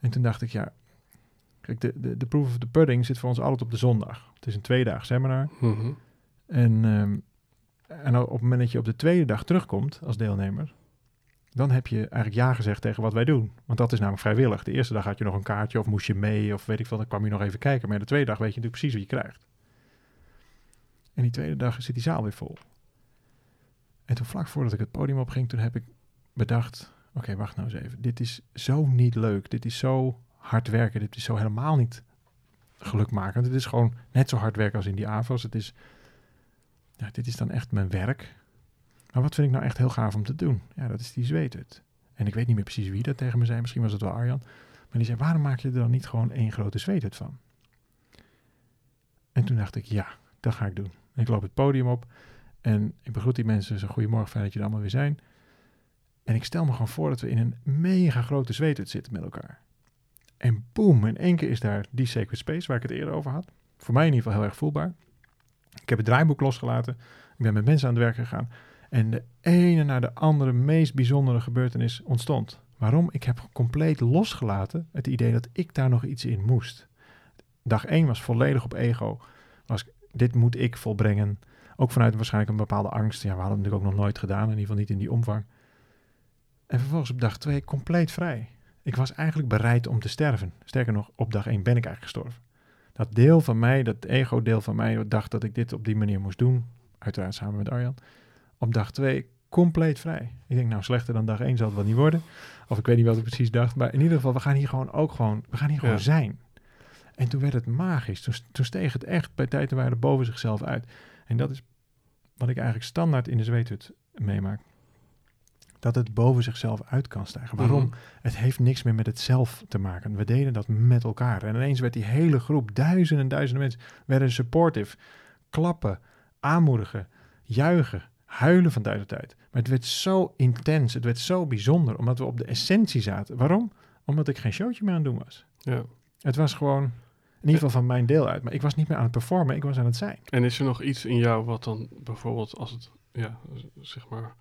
En toen dacht ik, ja, Kijk, de, de, de proof of the pudding zit voor ons altijd op de zondag. Het is een tweedaag seminar. Mhm. En, um, en op het moment dat je op de tweede dag terugkomt als deelnemer, dan heb je eigenlijk ja gezegd tegen wat wij doen. Want dat is namelijk vrijwillig. De eerste dag had je nog een kaartje of moest je mee of weet ik veel, dan kwam je nog even kijken. Maar de tweede dag weet je natuurlijk precies wat je krijgt. En die tweede dag zit die zaal weer vol. En toen vlak voordat ik het podium opging, toen heb ik bedacht, oké, wacht nou eens even. Dit is zo niet leuk. Dit is zo hard werken. Dit is zo helemaal niet gelukmakend. Het is gewoon net zo hard werken als in die AVAS. Het is, ja, dit is dan echt mijn werk. Maar wat vind ik nou echt heel gaaf om te doen? Ja, dat is die zweethut. En ik weet niet meer precies wie dat tegen me zei. Misschien was het wel Arjan. Maar die zei, waarom maak je er dan niet gewoon één grote zweethut van? En toen dacht ik, ja, dat ga ik doen. ik loop het podium op en ik begroet die mensen. Zo, goedemorgen, fijn dat er allemaal weer zijn. En ik stel me gewoon voor dat we in een mega grote zweethut zitten met elkaar. En boom, in één keer is daar die Sacred Space waar ik het eerder over had. Voor mij in ieder geval heel erg voelbaar. Ik heb het draaiboek losgelaten. Ik ben met mensen aan het werk gegaan. En de ene na de andere meest bijzondere gebeurtenis ontstond. Waarom? Ik heb compleet losgelaten het idee dat ik daar nog iets in moest. Dag 1 was volledig op ego. Was, dit moet ik volbrengen. Ook vanuit waarschijnlijk een bepaalde angst. Ja, we hadden het natuurlijk ook nog nooit gedaan. In ieder geval niet in die omvang. En vervolgens op dag 2 compleet vrij. Ik was eigenlijk bereid om te sterven. Sterker nog, op dag 1 ben ik eigenlijk gestorven. Dat deel van mij, dat ego-deel van mij, dacht dat ik dit op die manier moest doen. Uiteraard samen met Arjan. Op dag 2 compleet vrij. Ik denk, nou, slechter dan dag 1 zal het wel niet worden. Of ik weet niet wat ik precies dacht. Maar in ieder geval, we gaan hier gewoon ook gewoon, we gaan hier gewoon zijn. En toen werd het magisch. Toen, toen steeg het echt bij tijd en waarde boven zichzelf uit. En dat is wat ik eigenlijk standaard in de zweethut meemaak dat het boven zichzelf uit kan stijgen. Waarom? Mhm. Het heeft niks meer met het zelf te maken. We deden dat met elkaar. En ineens werd die hele groep, duizenden en duizenden mensen, werden supportive. Klappen, aanmoedigen, juichen, huilen van tijd tot tijd. Maar het werd zo intens, het werd zo bijzonder, omdat we op de essentie zaten. Waarom? Omdat ik geen showtje meer aan het doen was. Ja. Het was gewoon in ieder geval van mijn deel uit. Maar ik was niet meer aan het performen, ik was aan het zijn. En is er nog iets in jou wat dan bijvoorbeeld als het, ja, zeg maar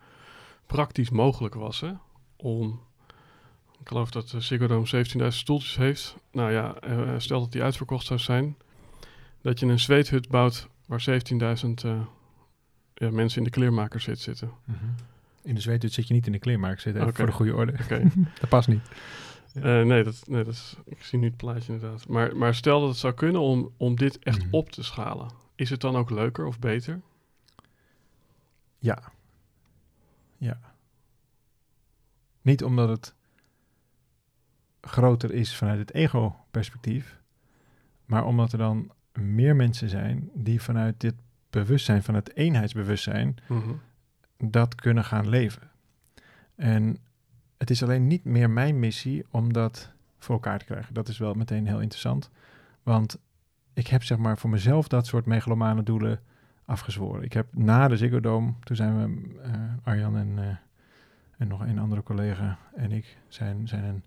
praktisch mogelijk was hè, om, ik geloof dat de Ziggo Dome 17.000 stoeltjes heeft. Nou ja, uh, stel dat die uitverkocht zou zijn, dat je een zweethut bouwt waar 17.000 uh, ja, mensen in de kleermaker zit, zitten. Mm -hmm. In de zweethut zit je niet in de kleermaker zitten, okay. voor de goede orde. Okay. dat past niet. Uh, nee, dat, nee dat is, ik zie nu het plaatje inderdaad. Maar, maar stel dat het zou kunnen om, om dit echt mm -hmm. op te schalen. Is het dan ook leuker of beter? Ja, ja. Niet omdat het groter is vanuit het ego-perspectief, maar omdat er dan meer mensen zijn die vanuit dit bewustzijn, van het eenheidsbewustzijn, Mhm. dat kunnen gaan leven. En het is alleen niet meer mijn missie om dat voor elkaar te krijgen. Dat is wel meteen heel interessant. Want ik heb zeg maar voor mezelf dat soort megalomane doelen afgezworen. Ik heb na de Ziggo Dome, toen zijn we, eh, Arjan en, eh, en nog een andere collega en ik zijn, zijn een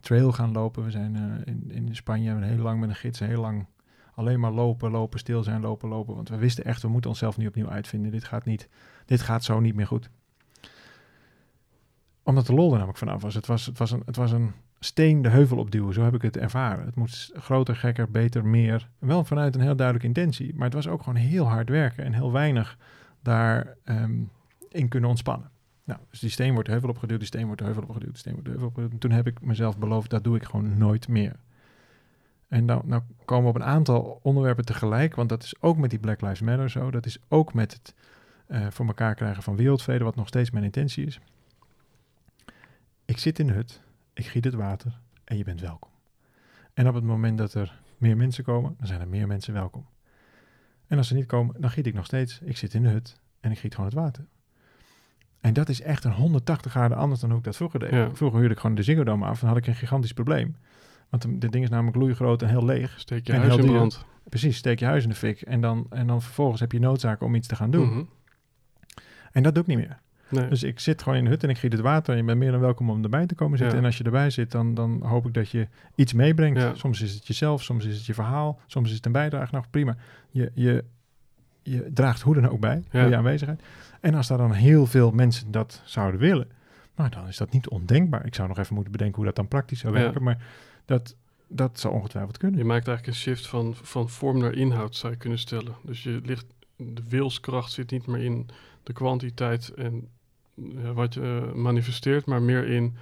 trail gaan lopen. We zijn eh, in, in Spanje heel lang met een gids, heel lang alleen maar lopen, lopen, stil zijn, lopen, lopen. Want we wisten echt, we moeten onszelf nu opnieuw uitvinden. Dit gaat, niet, dit gaat zo niet meer goed. Omdat de lol er namelijk vanaf was. Het was, het was, een, het was een steen de heuvel opduwen. Zo heb ik het ervaren. Het moet groter, gekker, beter, meer. Wel vanuit een heel duidelijke intentie. Maar het was ook gewoon heel hard werken en heel weinig daarin um, in kunnen ontspannen. Nou, dus die steen wordt de heuvel opgeduwd, die steen wordt de heuvel opgeduwd, die steen wordt de heuvel opgeduwd. En toen heb ik mezelf beloofd, dat doe ik gewoon nooit meer. En nou, nou komen we op een aantal onderwerpen tegelijk, want dat is ook met die Black Lives Matter zo. Dat is ook met het uh, voor elkaar krijgen van wereldvrede, wat nog steeds mijn intentie is. Ik zit in de hut, ik giet het water en je bent welkom. En op het moment dat er meer mensen komen, dan zijn er meer mensen welkom. En als ze niet komen, dan giet ik nog steeds. Ik zit in de hut en ik giet gewoon het water. En dat is echt een 180 graden anders dan hoe ik dat vroeger deed. Ja. Vroeger huurde ik gewoon de Ziggo af en had ik een gigantisch probleem. Want de, de ding is namelijk loeigroot en heel leeg. Steek je En huis heel in brand. Precies, steek je huis in de fik. En dan, en dan vervolgens heb je noodzaak om iets te gaan doen. Mhm. En dat doe ik niet meer. Nee. Dus ik zit gewoon in de hut en ik giet het water. En je bent meer dan welkom om erbij te komen zitten. Ja. En als je erbij zit, dan, dan hoop ik dat je iets meebrengt. Ja. Soms is het jezelf, soms is het je verhaal, soms is het een bijdrage. Nou, prima. Je, je, je draagt hoe dan ook bij, Ja. door je aanwezigheid. En als daar dan heel veel mensen dat zouden willen, nou, dan is dat niet ondenkbaar. Ik zou nog even moeten bedenken hoe dat dan praktisch zou werken. Maar dat, dat zou ongetwijfeld kunnen. Je maakt eigenlijk een shift van, van vorm naar inhoud, zou je kunnen stellen. Dus je ligt, de wilskracht zit niet meer in de kwantiteit en wat je eh, manifesteert, maar meer in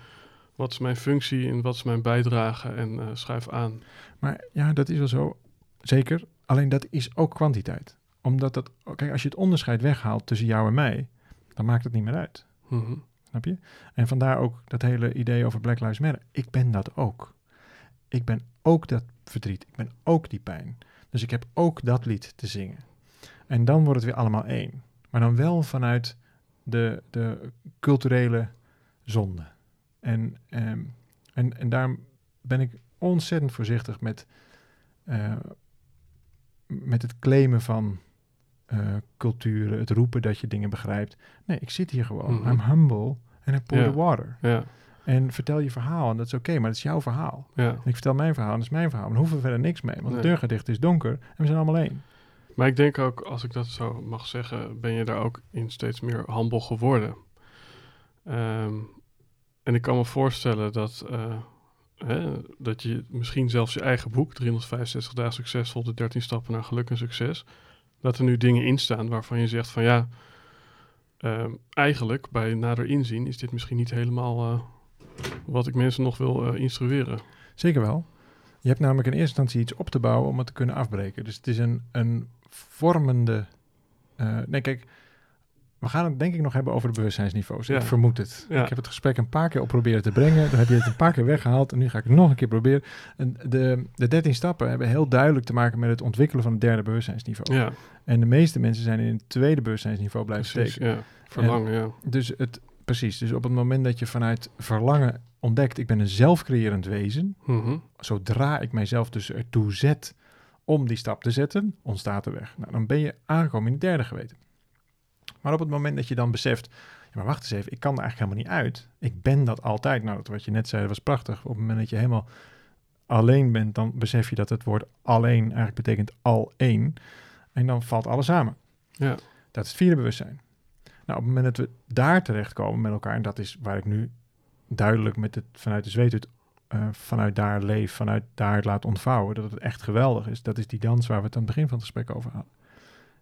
wat is mijn functie en wat is mijn bijdrage en eh schuif aan. Maar ja, dat is wel zo. Zeker. Alleen dat is ook kwantiteit. Omdat dat, kijk, als je het onderscheid weghaalt tussen jou en mij, dan maakt het niet meer uit. Mhm. Snap je? En vandaar ook dat hele idee over Black Lives Matter. Ik ben dat ook. Ik ben ook dat verdriet. Ik ben ook die pijn. Dus ik heb ook dat lied te zingen. En dan wordt het weer allemaal één. Maar dan wel vanuit de, de culturele zonde. En, ehm, en, en daar ben ik ontzettend voorzichtig met, eh, met het claimen van eh, culturen, het roepen dat je dingen begrijpt. Nee, ik zit hier gewoon. Mhm. I'm humble and I pour Ja. the water. En vertel je verhaal en dat is oké, maar dat is jouw verhaal. En ik vertel mijn verhaal en dat is mijn verhaal. Dan hoeven we verder niks mee, want Nee. de deur gaat dicht, het is donker en we zijn allemaal één. Maar ik denk ook, als ik dat zo mag zeggen, ben je daar ook in steeds meer humble geworden. Ehm, en ik kan me voorstellen dat, eh, hè, dat je misschien zelfs je eigen boek, 365 dagen succesvol, de 13 stappen naar geluk en succes, dat er nu dingen in staan waarvan je zegt van ja, ehm, eigenlijk bij nader inzien is dit misschien niet helemaal eh, wat ik mensen nog wil eh, instrueren. Zeker wel. Je hebt namelijk in eerste instantie iets op te bouwen om het te kunnen afbreken. Dus het is een, een vormende... eh, nee, kijk, we gaan het denk ik nog hebben over de bewustzijnsniveaus. Ja. Ik vermoed het. Ja. Ik heb het gesprek een paar keer op proberen te brengen. Dan heb je het een paar keer weggehaald en nu ga ik het nog een keer proberen. En de, de 13 stappen hebben heel duidelijk te maken met het ontwikkelen van het derde bewustzijnsniveau. Ja, En de meeste mensen zijn in het tweede bewustzijnsniveau blijven precies. steken. Ja, verlangen, ja. Dus het, precies, dus op het moment dat je vanuit verlangen ontdekt, ik ben een zelfcreërend wezen, Mhm. zodra ik mijzelf dus ertoe zet om die stap te zetten, ontstaat er weg. Nou, dan ben je aangekomen in het derde geweten. Maar op het moment dat je dan beseft, ja, maar wacht eens even, ik kan er eigenlijk helemaal niet uit. Ik ben dat altijd. Nou, dat wat je net zei, dat was prachtig. Op het moment dat je helemaal alleen bent, dan besef je dat het woord alleen eigenlijk betekent al één. En dan valt alles samen. Ja, Dat is het vierde bewustzijn. Nou, op het moment dat we daar terechtkomen met elkaar, en dat is waar ik nu duidelijk met het vanuit de zweethut, eh, vanuit daar leef, vanuit daar laat ontvouwen, dat het echt geweldig is. Dat is die dans waar we het aan het begin van het gesprek over hadden.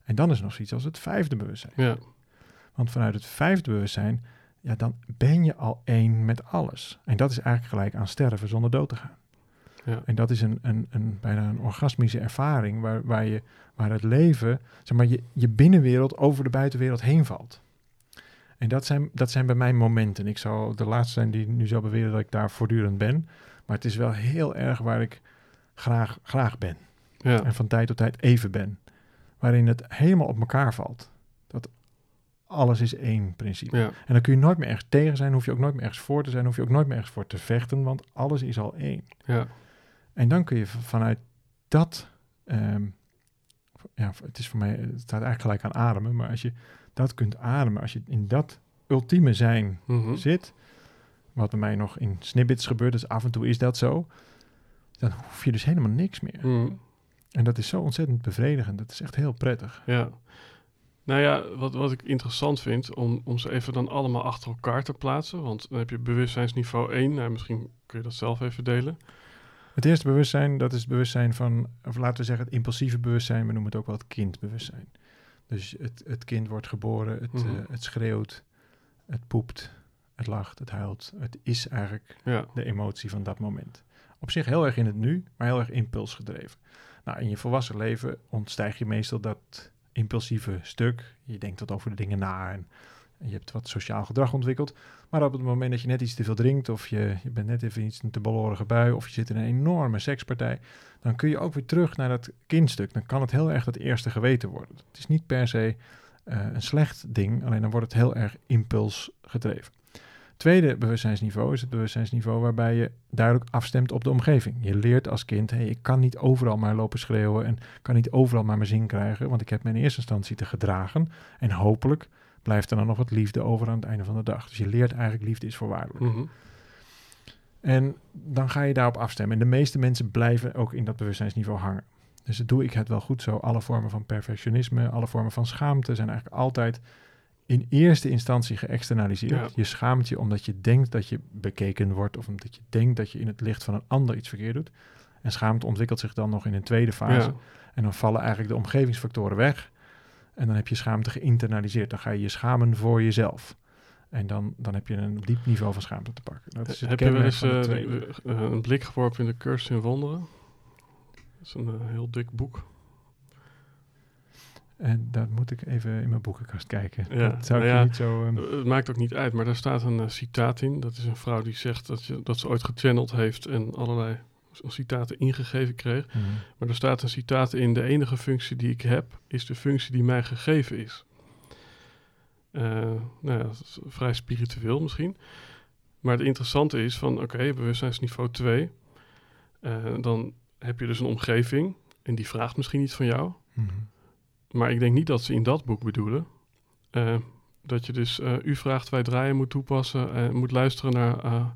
En dan is nog zoiets als het vijfde bewustzijn. ja, Want vanuit het vijfde bewustzijn, ja, dan ben je al één met alles. En dat is eigenlijk gelijk aan sterven zonder dood te gaan. ja. En dat is een, een, een, bijna een orgasmische ervaring waar, waar, je, waar het leven, zeg maar, je, je binnenwereld over de buitenwereld heen valt. En dat zijn, dat zijn bij mij momenten. Ik zou de laatste zijn die nu zou beweren dat ik daar voortdurend ben. Maar het is wel heel erg waar ik graag, graag ben. ja. En van tijd tot tijd even ben. Waarin het helemaal op elkaar valt. Dat alles is één principe. ja. En dan kun je nooit meer ergens tegen zijn. Hoef je ook nooit meer ergens voor te zijn. Hoef je ook nooit meer ergens voor te vechten. Want alles is al één. ja. En dan kun je vanuit dat, ehm, ja, het is voor mij, het staat eigenlijk gelijk aan ademen, maar als je dat kunt ademen, als je in dat ultieme zijn Mhm. zit, wat bij mij nog in snippets gebeurt, dus af en toe is dat zo, dan hoef je dus helemaal niks meer. Mhm. En dat is zo ontzettend bevredigend, dat is echt heel prettig. Ja. Nou ja, wat, wat ik interessant vind, om, om ze even dan allemaal achter elkaar te plaatsen. Want dan heb je bewustzijnsniveau 1. Nou, misschien kun je dat zelf even delen. Het eerste bewustzijn, dat is het bewustzijn van, of laten we zeggen het impulsieve bewustzijn, we noemen het ook wel het kindbewustzijn. Dus het, het kind wordt geboren, het, Mhm. eh, het schreeuwt, het poept, het lacht, het huilt. Het is eigenlijk Ja, de emotie van dat moment. Op zich heel erg in het nu, maar heel erg impulsgedreven. Nou, in je volwassen leven ontstijg je meestal dat impulsieve stuk. Je denkt wat over de dingen na en je hebt wat sociaal gedrag ontwikkeld. Maar op het moment dat je net iets te veel drinkt, of je, je bent net even iets een te balorige bui, of je zit in een enorme sekspartij, dan kun je ook weer terug naar dat kindstuk. Dan kan het heel erg dat eerste geweten worden. Het is niet per se eh, een slecht ding, alleen dan wordt het heel erg impulsgedreven. Tweede bewustzijnsniveau is het bewustzijnsniveau waarbij je duidelijk afstemt op de omgeving. Je leert als kind, hey, ik kan niet overal maar lopen schreeuwen en kan niet overal maar mijn zin krijgen, want ik heb me in eerste instantie te gedragen. En hopelijk blijft er dan nog wat liefde over aan het einde van de dag. Dus je leert eigenlijk liefde is voorwaardelijk. Mhm. En dan ga je daarop afstemmen. En de meeste mensen blijven ook in dat bewustzijnsniveau hangen. Dus doe ik het wel goed zo. Alle vormen van perfectionisme, alle vormen van schaamte zijn eigenlijk altijd in eerste instantie geëxternaliseerd. Ja. Je schaamt je omdat je denkt dat je bekeken wordt of omdat je denkt dat je in het licht van een ander iets verkeerd doet. En schaamte ontwikkelt zich dan nog in een tweede fase. Ja. En dan vallen eigenlijk de omgevingsfactoren weg. En dan heb je schaamte geïnternaliseerd. Dan ga je je schamen voor jezelf. En dan, dan heb je een diep niveau van schaamte te pakken. Dat is Heb je wel eens eh, eh, een blik geworpen in de cursus in wonderen? Dat is een eh, heel dik boek. En daar moet ik even in mijn boekenkast kijken. Ja, Dat zou nou ja, niet zo... ehm, Eh, Het maakt ook niet uit, maar daar staat een citaat in. Dat is een vrouw die zegt dat, je, dat ze ooit gechanneld heeft en allerlei citaten ingegeven kreeg. mhm. Maar er staat een citaat in: De enige functie die ik heb, is de functie die mij gegeven is. Eh, nou ja, dat is vrij spiritueel misschien. Maar het interessante is van, oké, bewustzijnsniveau 2. eh, dan heb je dus een omgeving en die vraagt misschien iets van jou. Mhm. Maar ik denk niet dat ze in dat boek bedoelen. eh, dat je dus u vraagt, wij draaien moet toepassen en moet luisteren naar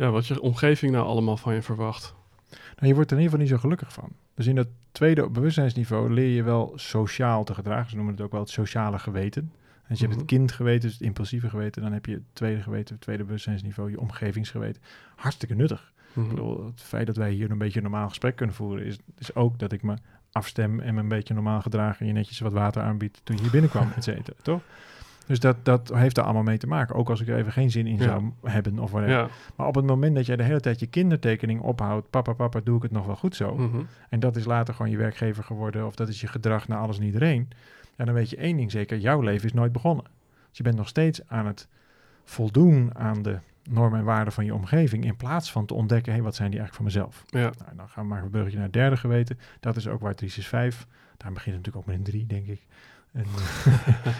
ja, wat je omgeving nou allemaal van je verwacht. Nou, je wordt er in ieder geval niet zo gelukkig van. Dus in dat tweede bewustzijnsniveau leer je wel sociaal te gedragen. Ze noemen het ook wel het sociale geweten. En als je hebt Mhm. het kindgeweten, dus het impulsieve geweten, dan heb je het tweede geweten, het tweede bewustzijnsniveau, je omgevingsgeweten. Hartstikke nuttig. Mhm. Ik bedoel, het feit dat wij hier een beetje een normaal gesprek kunnen voeren, is, is ook dat ik me afstem en me een beetje normaal gedrag en je netjes wat water aanbiedt toen je hier binnenkwam, et cetera, toch? Dus dat, dat heeft er allemaal mee te maken. Ook als ik er even geen zin in Ja. zou hebben of whatever. Ja. Maar op het moment dat jij de hele tijd je kindertekening ophoudt, papa, papa, doe ik het nog wel goed zo. Mhm. En dat is later gewoon je werkgever geworden of dat is je gedrag naar alles en iedereen. Ja, dan weet je één ding zeker, jouw leven is nooit begonnen. Dus je bent nog steeds aan het voldoen aan de normen en waarden van je omgeving in plaats van te ontdekken, hé, wat zijn die eigenlijk van mezelf? Ja. Nou, dan gaan we maar een bruggetje naar het derde geweten. Dat is ook waar 365, daar begint het natuurlijk ook met een 3, denk ik. En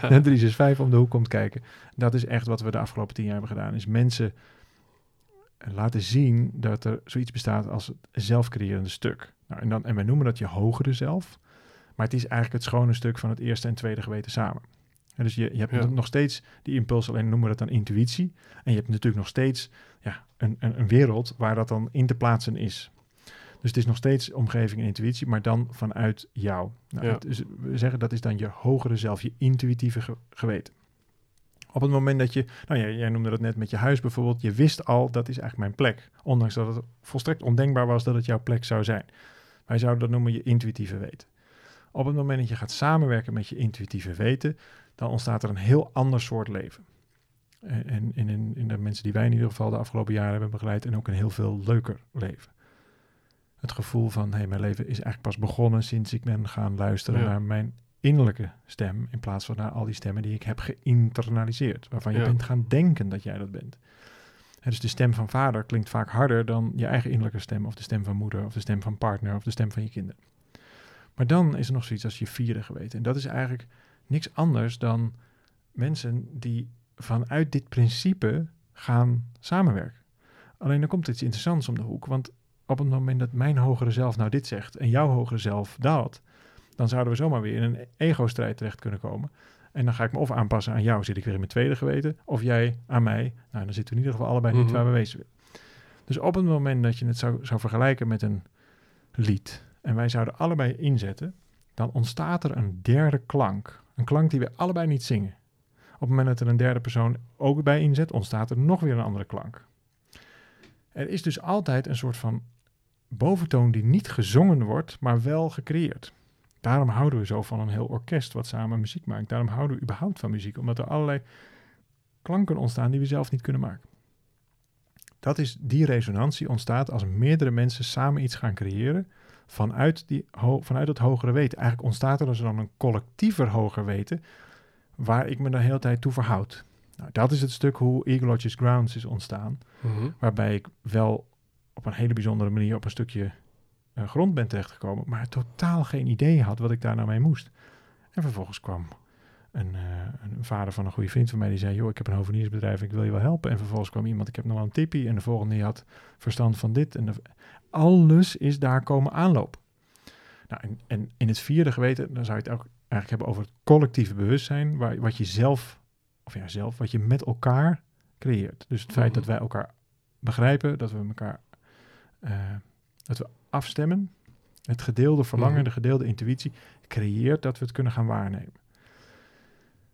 eh, 365 om de hoek komt kijken. Dat is echt wat we de afgelopen tien jaar hebben gedaan. Is mensen laten zien dat er zoiets bestaat als het zelfcreërende stuk. Nou, en, dan, en wij noemen dat je hogere zelf. Maar het is eigenlijk het schone stuk van het eerste en tweede geweten samen. En dus je, je hebt Ja. nog steeds die impuls, alleen noemen we dat dan intuïtie. En je hebt natuurlijk nog steeds ja, een, een, een wereld waar dat dan in te plaatsen is. Dus het is nog steeds omgeving en intuïtie, maar dan vanuit jou. Nou, Ja. het we zeggen dat is dan je hogere zelf, je intuïtieve ge- geweten. Op het moment dat je, nou ja, jij noemde dat net met je huis bijvoorbeeld, je wist al dat is eigenlijk mijn plek. Ondanks dat het volstrekt ondenkbaar was dat het jouw plek zou zijn. Wij zouden dat noemen je intuïtieve weten. Op het moment dat je gaat samenwerken met je intuïtieve weten, dan ontstaat er een heel ander soort leven. En en in, in, in de mensen die wij in ieder geval de afgelopen jaren hebben begeleid, en ook een heel veel leuker leven. Het gevoel van, hé, hey, mijn leven is eigenlijk pas begonnen sinds ik ben gaan luisteren Ja. naar mijn innerlijke stem, in plaats van naar al die stemmen die ik heb geïnternaliseerd, waarvan je Ja. bent gaan denken dat jij dat bent. Dus de stem van vader klinkt vaak harder dan je eigen innerlijke stem, of de stem van moeder, of de stem van partner, of de stem van je kinderen. Maar dan is er nog zoiets als je vierde geweten. En dat is eigenlijk niks anders dan mensen die vanuit dit principe gaan samenwerken. Alleen dan komt iets interessants om de hoek, want op het moment dat mijn hogere zelf nou dit zegt en jouw hogere zelf dat, dan zouden we zomaar weer in een ego-strijd terecht kunnen komen. En dan ga ik me of aanpassen aan jou, zit ik weer in mijn tweede geweten, of jij aan mij. Nou, dan zitten we in ieder geval allebei niet Mhm. waar we wezen willen. Dus op het moment dat je het zou, zou vergelijken met een lied, en wij zouden allebei inzetten, dan ontstaat er een derde klank. Een klank die we allebei niet zingen. Op het moment dat er een derde persoon ook bij inzet, ontstaat er nog weer een andere klank. Er is dus altijd een soort van boventoon die niet gezongen wordt, maar wel gecreëerd. Daarom houden we zo van een heel orkest wat samen muziek maakt. Daarom houden we überhaupt van muziek, omdat er allerlei klanken ontstaan die we zelf niet kunnen maken. Dat is die resonantie ontstaat als meerdere mensen samen iets gaan creëren vanuit, die, vanuit het hogere weten. Eigenlijk ontstaat er dus dan een collectiever hoger weten waar ik me de hele tijd toe verhoud. Nou, dat is het stuk hoe Eagle Grounds is ontstaan Mhm. waarbij ik wel op een hele bijzondere manier op een stukje eh, grond ben terechtgekomen, maar totaal geen idee had wat ik daar nou mee moest. En vervolgens kwam een, uh, een, vader van een goede vriend van mij die zei: Joh, ik heb een hoveniersbedrijf, ik wil je wel helpen. En vervolgens kwam iemand: Ik heb nog wel een tippie. En de volgende die had verstand van dit. En de, alles is daar komen aanlopen. Nou, en, en, in het vierde geweten, dan zou je het ook eigenlijk hebben over het collectieve bewustzijn, waar, wat je zelf, of ja, zelf, wat je met elkaar creëert. Dus het feit Mhm. dat wij elkaar begrijpen, dat we elkaar, uh, dat we afstemmen, het gedeelde verlangen, Mhm. de gedeelde intuïtie, creëert dat we het kunnen gaan waarnemen.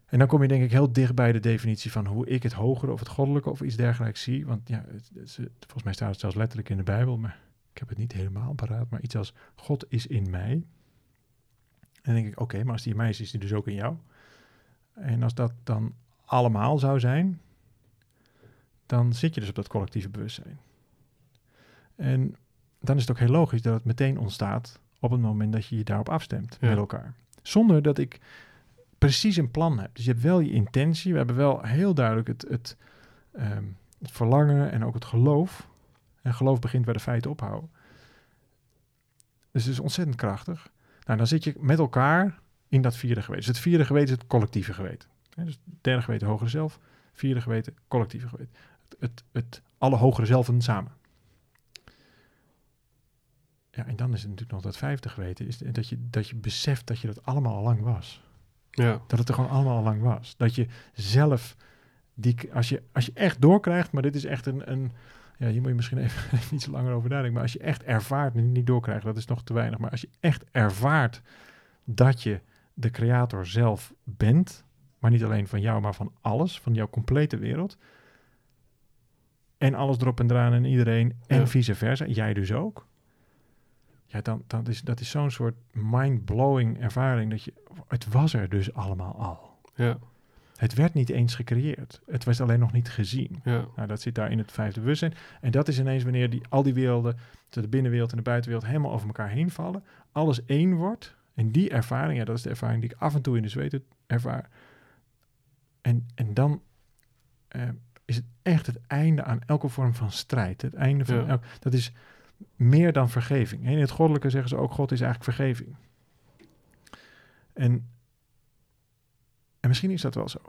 En dan kom je denk ik heel dicht bij de definitie van hoe ik het hogere of het goddelijke of iets dergelijks zie. Want ja, het, het, het, volgens mij staat het zelfs letterlijk in de Bijbel, maar ik heb het niet helemaal paraat. Maar iets als God is in mij. En dan denk ik, oké, maar als die in mij is, is die dus ook in jou. En als dat dan allemaal zou zijn, dan zit je dus op dat collectieve bewustzijn. En dan is het ook heel logisch dat het meteen ontstaat op het moment dat je je daarop afstemt Ja. met elkaar. Zonder dat ik precies een plan heb. Dus je hebt wel je intentie. We hebben wel heel duidelijk het, het, ehm, het verlangen en ook het geloof. En geloof begint waar de feiten ophouden. Dus het is ontzettend krachtig. Nou, dan zit je met elkaar in dat vierde geweten. Dus het vierde geweten is het collectieve geweten. Hè, dus derde geweten hogere zelf, vierde geweten collectieve geweten. Het, het, het alle hogere zelven samen. Ja, en dan is het natuurlijk nog dat vijfde geweten, is dat je, dat je beseft dat je dat allemaal al lang was. Ja, Dat het er gewoon allemaal al lang was. Dat je zelf, die, als, je, als je echt doorkrijgt, maar dit is echt een, een ja, hier moet je misschien even, even iets langer over nadenken, maar als je echt ervaart, niet, niet doorkrijgt, dat is nog te weinig, maar als je echt ervaart dat je de creator zelf bent, maar niet alleen van jou, maar van alles, van jouw complete wereld, en alles erop en eraan en iedereen, en Ja. vice versa, jij dus ook. Ja, dan, dan is, dat is zo'n soort mind-blowing ervaring dat je, het was er dus allemaal al. ja, Het werd niet eens gecreëerd. Het was alleen nog niet gezien. ja. Nou, dat zit daar in het vijfde bewustzijn. En dat is ineens wanneer die, al die werelden, de binnenwereld en de buitenwereld, helemaal over elkaar heen vallen. Alles één wordt. En die ervaring, ja, dat is de ervaring die ik af en toe in de zweet ervaar. En, en dan eh, is het echt het einde aan elke vorm van strijd. Het einde van Ja. elk, dat is meer dan vergeving. In het goddelijke zeggen ze ook, God is eigenlijk vergeving. En, en misschien is dat wel zo.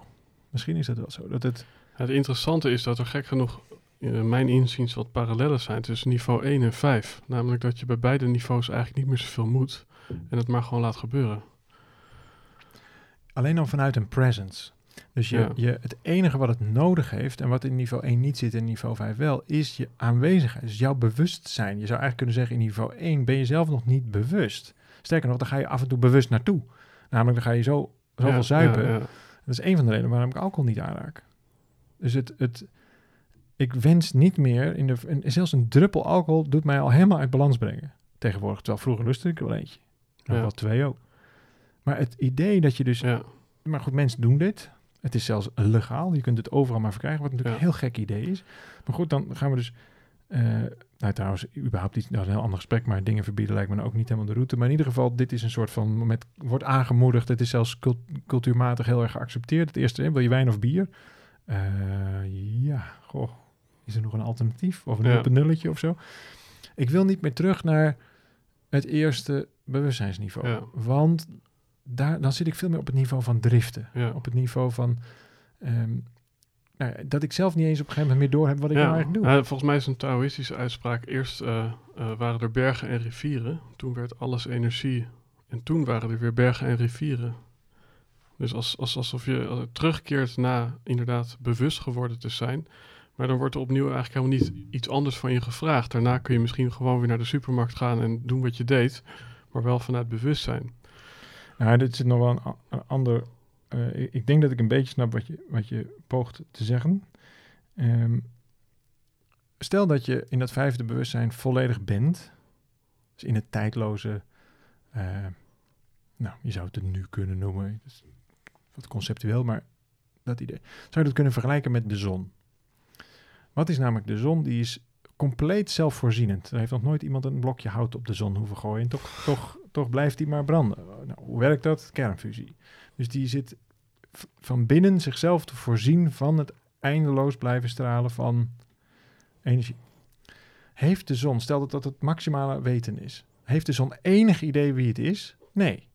Misschien is dat wel zo. Dat het, Het interessante is dat er gek genoeg, in mijn inziens, wat parallellen zijn tussen niveau 1 en 5. Namelijk dat je bij beide niveaus eigenlijk niet meer zoveel moet en het maar gewoon laat gebeuren. alleen dan vanuit een presence. Dus je, Ja. je, het enige wat het nodig heeft, en wat in niveau 1 niet zit en niveau 5 wel, is je aanwezigheid. Dus jouw bewustzijn. Je zou eigenlijk kunnen zeggen, in niveau 1 ben je zelf nog niet bewust. Sterker nog, dan ga je af en toe bewust naartoe. Namelijk, dan ga je zo, zoveel Ja, zuipen. ja. Dat is een van de redenen waarom ik alcohol niet aanraak. Dus het, het, ik wens niet meer, in de, en zelfs een druppel alcohol doet mij al helemaal uit balans brengen. Tegenwoordig, terwijl vroeger lustte ik er wel eentje. Nog wel twee ook. Maar het idee dat je dus maar goed, mensen doen dit. Het is zelfs legaal. Je kunt het overal maar verkrijgen, wat natuurlijk Ja. een heel gek idee is. Maar goed, dan gaan we dus... eh, nou, trouwens, überhaupt. Dat is een heel ander gesprek, maar dingen verbieden lijkt me nou ook niet helemaal de route. Maar in ieder geval, dit is een soort van... Met, wordt aangemoedigd. Het is zelfs cult- cultuurmatig heel erg geaccepteerd. Het eerste, wil je wijn of bier? Eh, ja, goh. Is er nog een alternatief? Of een Ja. nulletje of zo? Ik wil niet meer terug naar het eerste bewustzijnsniveau. Ja. Want daar, dan zit ik veel meer op het niveau van driften. ja. Op het niveau van... ehm, nou dat ik zelf niet eens op een gegeven moment meer door heb wat ik nou eigenlijk doe. Ja, volgens mij is een Taoïstische uitspraak. Eerst eh, eh, waren er bergen en rivieren. Toen werd alles energie. En toen waren er weer bergen en rivieren. Dus als, als, alsof je eh, terugkeert na inderdaad bewust geworden te zijn. Maar dan wordt er opnieuw eigenlijk helemaal niet iets anders van je gevraagd. Daarna kun je misschien gewoon weer naar de supermarkt gaan en doen wat je deed. Maar wel vanuit bewustzijn. Nou, dit zit nog wel een, ander... eh, ik, denk dat ik een beetje snap wat je, wat je poogt te zeggen. Ehm, stel dat je in dat vijfde bewustzijn volledig bent. Dus in het tijdloze... eh, nou, je zou het het nu kunnen noemen. Is wat conceptueel, maar dat idee. Zou je dat kunnen vergelijken met de zon? Wat is namelijk de zon? Die is compleet zelfvoorzienend. Er heeft nog nooit iemand een blokje hout op de zon hoeven gooien. En toch, toch, toch blijft die maar branden. Nou, hoe werkt dat? Kernfusie. Dus die zit van binnen zichzelf te voorzien van het eindeloos blijven stralen van energie. Heeft de zon, stel dat dat het maximale weten is, heeft de zon enig idee wie het is? Nee.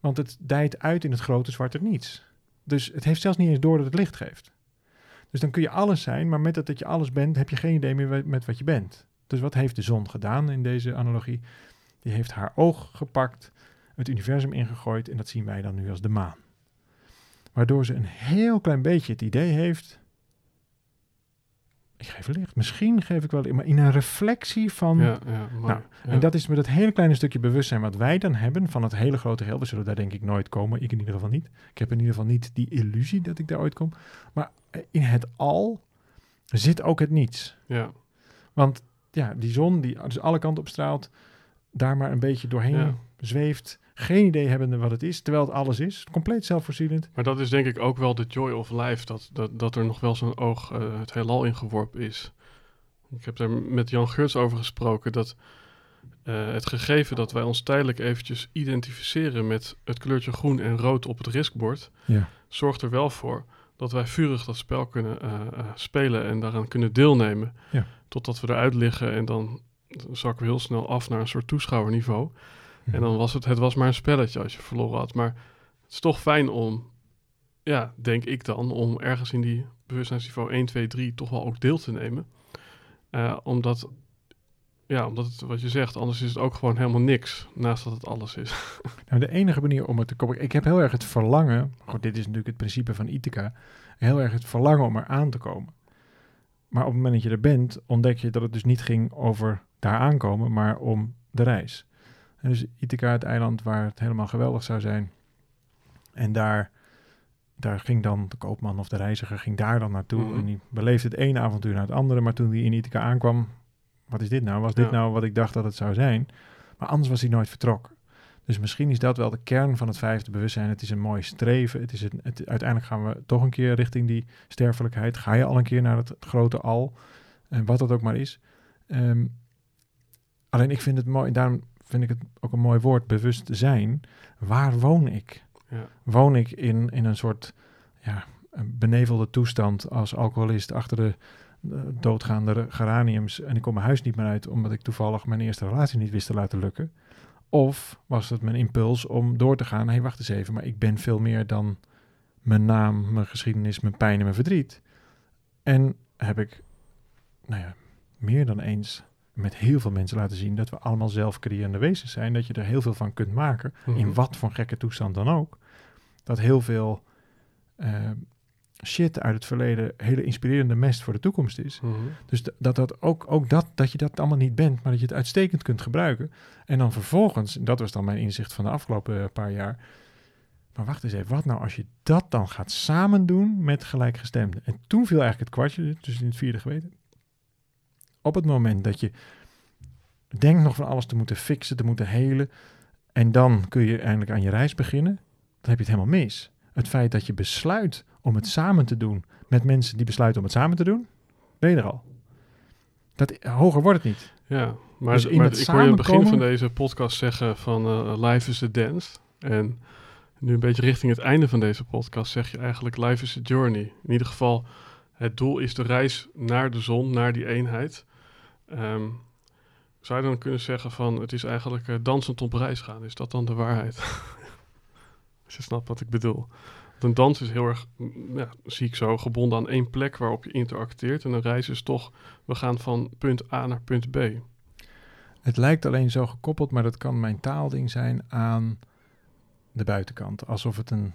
Want het dijt uit in het grote zwarte niets. Dus het heeft zelfs niet eens door dat het licht geeft. Dus dan kun je alles zijn, maar met dat, dat je alles bent, heb je geen idee meer met wat je bent. Dus wat heeft de zon gedaan in deze analogie? Die heeft haar oog gepakt, het universum ingegooid en dat zien wij dan nu als de maan. Waardoor ze een heel klein beetje het idee heeft. Ik geef licht. Misschien geef ik wel, maar in een reflectie van. Ja. Nou, Ja. En dat is met dat hele kleine stukje bewustzijn wat wij dan hebben van het hele grote geheel. We zullen daar denk ik nooit komen. Ik in ieder geval niet. Ik heb in ieder geval niet die illusie dat ik daar ooit kom. Maar in het al zit ook het niets. ja. Want ja, die zon die dus alle kanten op straalt, daar maar een beetje doorheen Ja. zweeft. Geen idee hebbende wat het is, terwijl het alles is. Compleet zelfvoorzienend. Maar dat is denk ik ook wel de joy of life, dat, dat, dat er nog wel zo'n oog eh, het heelal ingeworpen is. Ik heb daar met Jan Geurts over gesproken, dat eh, het gegeven dat wij ons tijdelijk eventjes identificeren met het kleurtje groen en rood op het riskbord, Ja. zorgt er wel voor dat wij vurig dat spel kunnen eh, spelen en daaraan kunnen deelnemen. Ja. Totdat we eruit liggen en dan zakken we heel snel af naar een soort toeschouwerniveau. En dan was het, het was maar een spelletje als je verloren had. Maar het is toch fijn om, ja, denk ik dan, om ergens in die bewustzijnsniveau 1, 2, 3 toch wel ook deel te nemen. Eh, omdat, ja, omdat het, wat je zegt, anders is het ook gewoon helemaal niks, naast dat het alles is. Nou, de enige manier om het te komen. Ik heb heel erg het verlangen. Goed, dit is natuurlijk het principe van Ithaca. Heel erg het verlangen om er aan te komen. Maar op het moment dat je er bent, ontdek je dat het dus niet ging over daar aankomen, maar om de reis. En dus Ithaca, het eiland waar het helemaal geweldig zou zijn. En daar, daar ging dan de koopman of de reiziger ging daar dan naartoe. Mhm. En die beleefde het ene avontuur na het andere. Maar toen hij in Ithaca aankwam, wat is dit nou? Was dit Ja. nou wat ik dacht dat het zou zijn? Maar anders was hij nooit vertrokken. Dus misschien is dat wel de kern van het vijfde bewustzijn. Het is een mooi streven. Het is een, het, uiteindelijk gaan we toch een keer richting die sterfelijkheid. Ga je al een keer naar het grote al. En wat dat ook maar is. Ehm, alleen ik vind het mooi. Daarom vind ik het ook een mooi woord. Bewust zijn. Waar woon ik? Ja. Woon ik in, in een soort ja, een benevelde toestand als alcoholist achter de eh, doodgaande geraniums en ik kom mijn huis niet meer uit omdat ik toevallig mijn eerste relatie niet wist te laten lukken? Of was het mijn impuls om door te gaan? Hé, hey, wacht eens even, maar ik ben veel meer dan mijn naam, mijn geschiedenis, mijn pijn en mijn verdriet. En heb ik, nou ja, meer dan eens met heel veel mensen laten zien dat we allemaal zelfcreërende wezens zijn. Dat je er heel veel van kunt maken, Mhm. in wat voor gekke toestand dan ook. Dat heel veel eh, shit uit het verleden hele inspirerende mest voor de toekomst is. Mhm. Dus dat, dat ook, ook dat, dat je dat allemaal niet bent, maar dat je het uitstekend kunt gebruiken. En dan vervolgens, en dat was dan mijn inzicht van de afgelopen eh, paar jaar. Maar wacht eens even, wat nou als je dat dan gaat samen doen met gelijkgestemden? En toen viel eigenlijk het kwartje, dus in het vierde geweten. Op het moment dat je denkt nog van alles te moeten fixen, te moeten helen. En dan kun je eindelijk aan je reis beginnen. Dan heb je het helemaal mis. Het feit dat je besluit om het samen te doen met mensen die besluiten om het samen te doen, ben je er al. Dat, hoger wordt het niet. Ja, maar, Dus maar ik hoor je in het begin van deze podcast zeggen van eh, life is a dance. En nu een beetje richting het einde van deze podcast zeg je eigenlijk life is a journey. In ieder geval, het doel is de reis naar de zon, naar die eenheid. Ehm, zou je dan kunnen zeggen van het is eigenlijk eh, dansend op reis gaan? Is dat dan de waarheid? Als je snapt wat ik bedoel. Want een dans is heel erg, mm, ja, zie ik zo, gebonden aan één plek waarop je interacteert. En een reis is toch, we gaan van punt A naar punt B. Het lijkt alleen zo gekoppeld, maar dat kan mijn taalding zijn aan de buitenkant. Alsof het een.